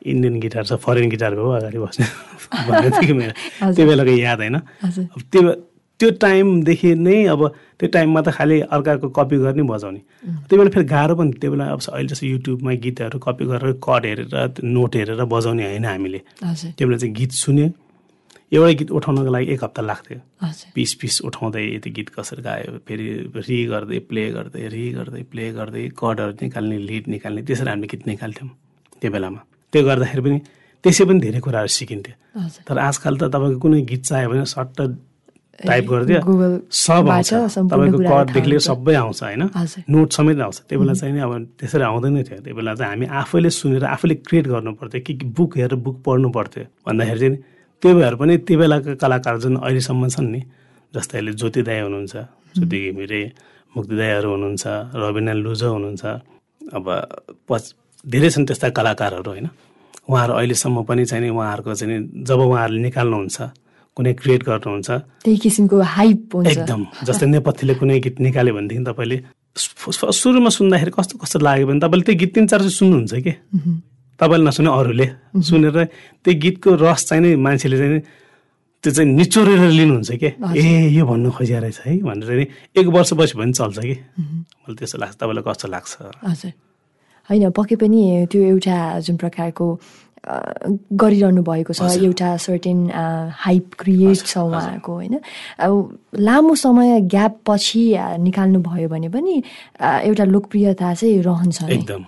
इन्डियन गिटार छ फरेन गिटारको हो अगाडि बस्ने। कि मेरो त्यो बेलाको याद होइन। अब त्यो त्यो टाइमदेखि नै अब त्यो टाइममा त खालि अर्काको कपी गर्ने बजाउने त्यो बेला फेरि गाह्रो पनि त्यो बेला अब अहिले जस्तो युट्युबमा गीतहरू कपी गरेर कड हेरेर नोट हेरेर बजाउने होइन हामीले। त्यो बेला चाहिँ गीत सुन्यो। एउटै गीत उठाउनको लागि एक हप्ता लाग्थ्यो। पिस पिस उठाउँदै त्यो गीत कसरी गायो फेरि रि गर्दै प्ले गर्दै रि गर्दै प्ले गर्दै कडहरू निकाल्ने लिड निकाल्ने त्यसरी हामीले गीत निकाल्थ्यौँ। त्यो बेलामा। त्यो गर्दाखेरि पनि त्यसै पनि धेरै कुराहरू सिकिन्थ्यो। तर आजकल त तपाईँको कुनै गीत चाहियो भने सट्ट टाइप गरिदियो। सब आउँछ। तपाईँको कडदेखि लिएर। सबै आउँछ होइन। नोट समेत आउँछ। त्यो बेला चाहिँ नि अब त्यसरी आउँदैन थियो। त्यो बेला चाहिँ हामी आफैले सुनेर आफैले क्रिएट गर्नु पर्थ्यो। कि कि बुक हेरेर बुक पढ्नु पर्थ्यो। भन्दाखेरि चाहिँ त्यो भएर पनि त्यो बेलाका कलाकार जुन अहिलेसम्म छन् नि जस्तै अहिले ज्योति दाई हुनुहुन्छ ज्योति घिमिरे मुक्ति दाईहरू हुनुहुन्छ रविना लुजो हुनुहुन्छ अब पछ धेरै छन् त्यस्ता कलाकारहरू होइन? उहाँहरू अहिलेसम्म पनि चाहिँ नि उहाँहरूको चाहिँ जब उहाँहरूले निकाल्नुहुन्छ कुनै क्रिएट गर्नुहुन्छ त्यही किसिमको हाइप हुन्छ। एकदम जस्तै नेपथ्यले कुनै गीत निकाल्यो भनेदेखि तपाईँले सुरुमा सुन्दाखेरि कस्तो कस्तो लाग्यो भने तपाईँले त्यो गीत तिन चार चाहिँ सुन्नुहुन्छ कि? तपाईँले नसुने अरूले सुनेर त्यो गीतको रस चाहिँ नि मान्छेले चाहिँ नि त्यो चाहिँ निचोरेर लिनुहुन्छ कि? ए यो भन्नु खोजिया रहेछ है भनेर एक वर्ष बस्यो भने चल्छ कि? मलाई त्यस्तो लाग्छ। तपाईँलाई कस्तो लाग्छ? हजुर। होइन पक्कै पनि त्यो एउटा जुन प्रकारको गरिरहनु भएको छ एउटा सर्टेन हाइप क्रिएट छ उहाँहरूको होइन। अब लामो समय ग्याप पछि निकाल्नु भयो भने पनि एउटा लोकप्रियता चाहिँ रहन्छ।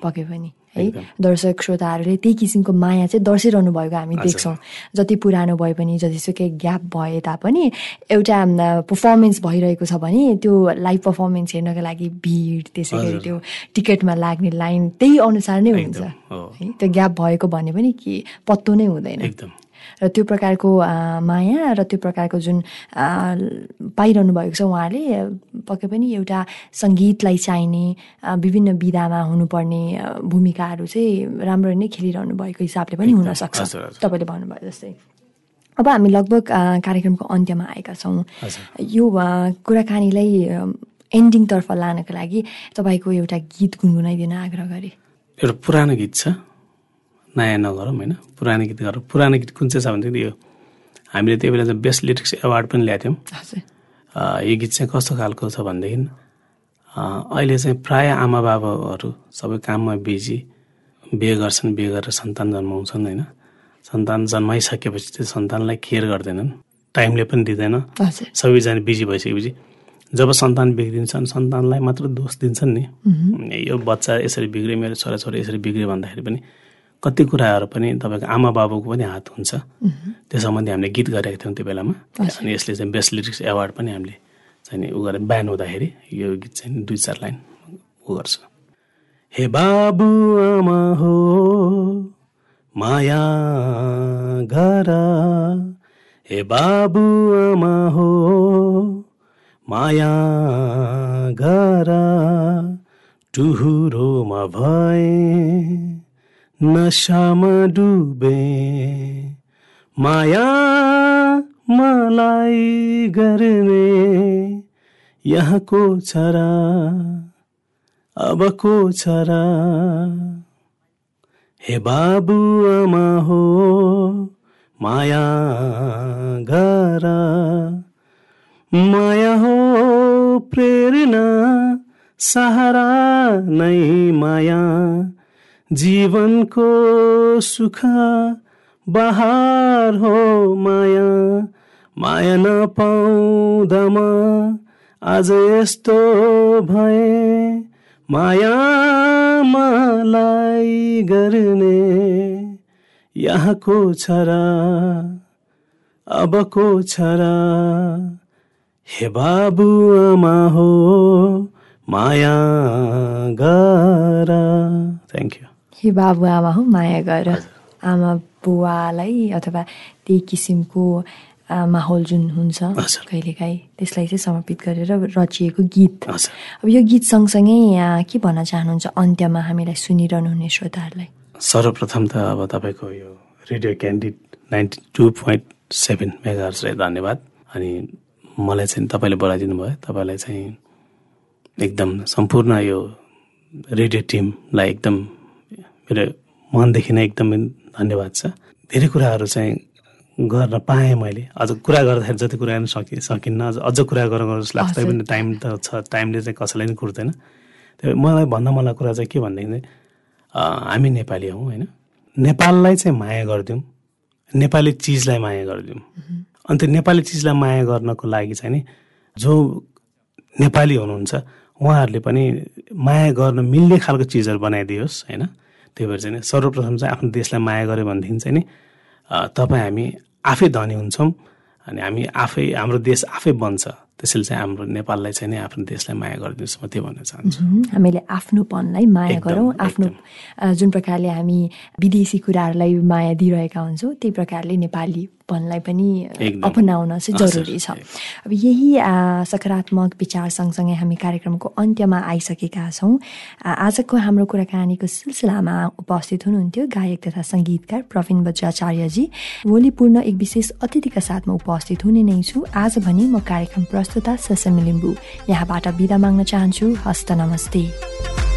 पक्कै पनि। है। दर्शक श्रोताहरूले त्यही किसिमको माया चाहिँ दर्शिरहनु भएको हामी। देख्छौँ जति पुरानो भए पनि जतिसुकै ग्याप भए तापनि एउटा पर्फर्मेन्स भइरहेको छ भने त्यो लाइभ पर्फर्मेन्स हेर्नको लागि भिड त्यसै गरी। त्यो टिकटमा लाग्ने लाइन त्यही अनुसार नै हुन्छ। है त्यो ग्याप भएको भने पनि के पत्तो नै हुँदैन एकदम र त्यो प्रकारको माया र त्यो प्रकारको जुन पाइरहनु भएको छ उहाँले पक्कै पनि एउटा सङ्गीतलाई चाहिने विभिन्न विधामा हुनुपर्ने भूमिकाहरू चाहिँ राम्ररी नै खेलिरहनु भएको हिसाबले पनि हुनसक्छ। तपाईँले भन्नुभयो जस्तै। अब हामी लगभग कार्यक्रमको अन्त्यमा आएका छौँ। यो कुराकानीलाई एन्डिङतर्फ लानको लागि तपाईँको एउटा गीत गुनगुनाइदिन आग्रह गरेँ। एउटा पुरानो गीत छ। नयाँ नगरौँ होइन? पुरानो गीत गरौँ। पुरानो गीत कुन चाहिँ छ भनेदेखि यो हामीले त्यही बेला चाहिँ बेस्ट लिरिक्स एवार्ड पनि ल्याएको थियौँ। यो गीत चाहिँ कस्तो खालको छ भनेदेखि अहिले चाहिँ प्राय आमा बाबाहरू सबै काममा बिजी बिहे गर्छन् बिहे गरेर सन्तान जन्माउँछन् होइन? सन्तान जन्माइसकेपछि त्यो सन्तानलाई केयर गर्दैनन् टाइमले पनि दिँदैन। सबैजना बिजी भइसकेपछि जब सन्तान बिग्रिन्छन् सन्तानलाई मात्र दोष दिन्छन् नि। यो बच्चा यसरी बिग्रियो मेरो छोराछोरी यसरी बिग्रियो भन्दाखेरि पनि कति कुराहरू पनि तपाईँको आमा बाबुको पनि हात हुन्छ। त्यो सम्बन्धी हामीले गीत गरेका थियौँ त्यो बेलामा। अनि यसले चाहिँ बेस्ट लिरिक्स एवार्ड पनि हामीले चाहिँ उ गरेर बिहान हुँदाखेरि यो गीत चाहिँ दुई चार लाइन उ गर्छु। हे बाबु आमा हो माया गर हे बाबु आमा हो माया गर टुहुरोमा भए नसामा डुबे। माया मलाई गर्ने। यहाँको छरा अबको छरा। हे बाबु आमा हो माया गर माया हो प्रेरणा सहारा नै माया। जीवनको सुख बहार हो माया माया नपाउँदामा आज यस्तो भए माया मलाई गर्ने यहाँको छरा अबको छरा। हे बाबु आमा हो माया गर। थ्याङ्क यू हे बाबु आमा हो माया गर आमा बुवालाई अथवा त्यही किसिमको माहौल जुन हुन्छ। कहिलेकाहीँ त्यसलाई चाहिँ समर्पित गरेर रचिएको गीत। अब यो गीत सँगसँगै आ, के भन्न चाहनुहुन्छ अन्त्यमा हामीलाई सुनिरहनु हुने श्रोताहरूलाई? सर्वप्रथम त अब तपाईँको यो radio Candid ninety two point seven मेगाहर्सलाई धन्यवाद। अनि मलाई चाहिँ तपाईँले बोलाइदिनु भयो। तपाईँलाई चाहिँ एकदम सम्पूर्ण यो रेडियो टिमलाई एकदम मेरो मनदेखि नै एकदम धन्यवाद छ। धेरै कुराहरू चाहिँ गर्न पाएँ मैले। अझ कुरा गर्दाखेरि जति कुरा गर्न सकि सकिन्न अझ अझ कुरा गरौँ जस्तो लाग्छ। पनि टाइम त छ टाइमले चाहिँ कसैलाई पनि कुर्दैन। त्यो मलाई भन्दा मलाई कुरा चाहिँ के भनेदेखि हामी नेपाली हौँ होइन? नेपाललाई चाहिँ माया गरिदिउँ। नेपाली चिजलाई माया गरिदिउँ। अनि त्यो नेपाली चिजलाई माया गर्नको लागि चाहिँ नि जो नेपाली हुनुहुन्छ उहाँहरूले पनि माया गर्न मिल्ने खालको चिजहरू बनाइदियोस् होइन? त्यही भएर चाहिँ सर्वप्रथम चाहिँ आफ्नो देशलाई माया गऱ्यो भनेदेखि चाहिँ नि तपाईँ हामी आफै धनी हुन्छौँ अनि हामी आफै हाम्रो देश आफै बन्छ त्यसैले चाहिँ हाम्रो नेपाललाई चाहिँ नि आफ्नो देशलाई माया गरिदिनुहोस् म त्यो भन्न चाहन्छु। हामीले आफ्नोपनलाई माया गरौँ आफ्नो जुन प्रकारले हामी विदेशी कुराहरूलाई माया दिइरहेका हुन्छौँ त्यही प्रकारले नेपालीपनलाई पनि। अपनाउन चाहिँ जरुरी छ। अब यही सकारात्मक विचार सँगसँगै हामी कार्यक्रमको अन्त्यमा आइसकेका छौँ। आजको हाम्रो कुराकानीको सिलसिलामा उपस्थित हुनुहुन्थ्यो गायक तथा सङ्गीतकार प्रवीण बज्राचार्यजी भोलि पूर्ण एक विशेष अतिथिका साथमा उपस्थित हुने नै छु। आज भने म कार्यक्रम प्रस्तुता ससमी लिम्बू। यहाँबाट बिदा माग्न चाहन्छु। हस्त नमस्ते।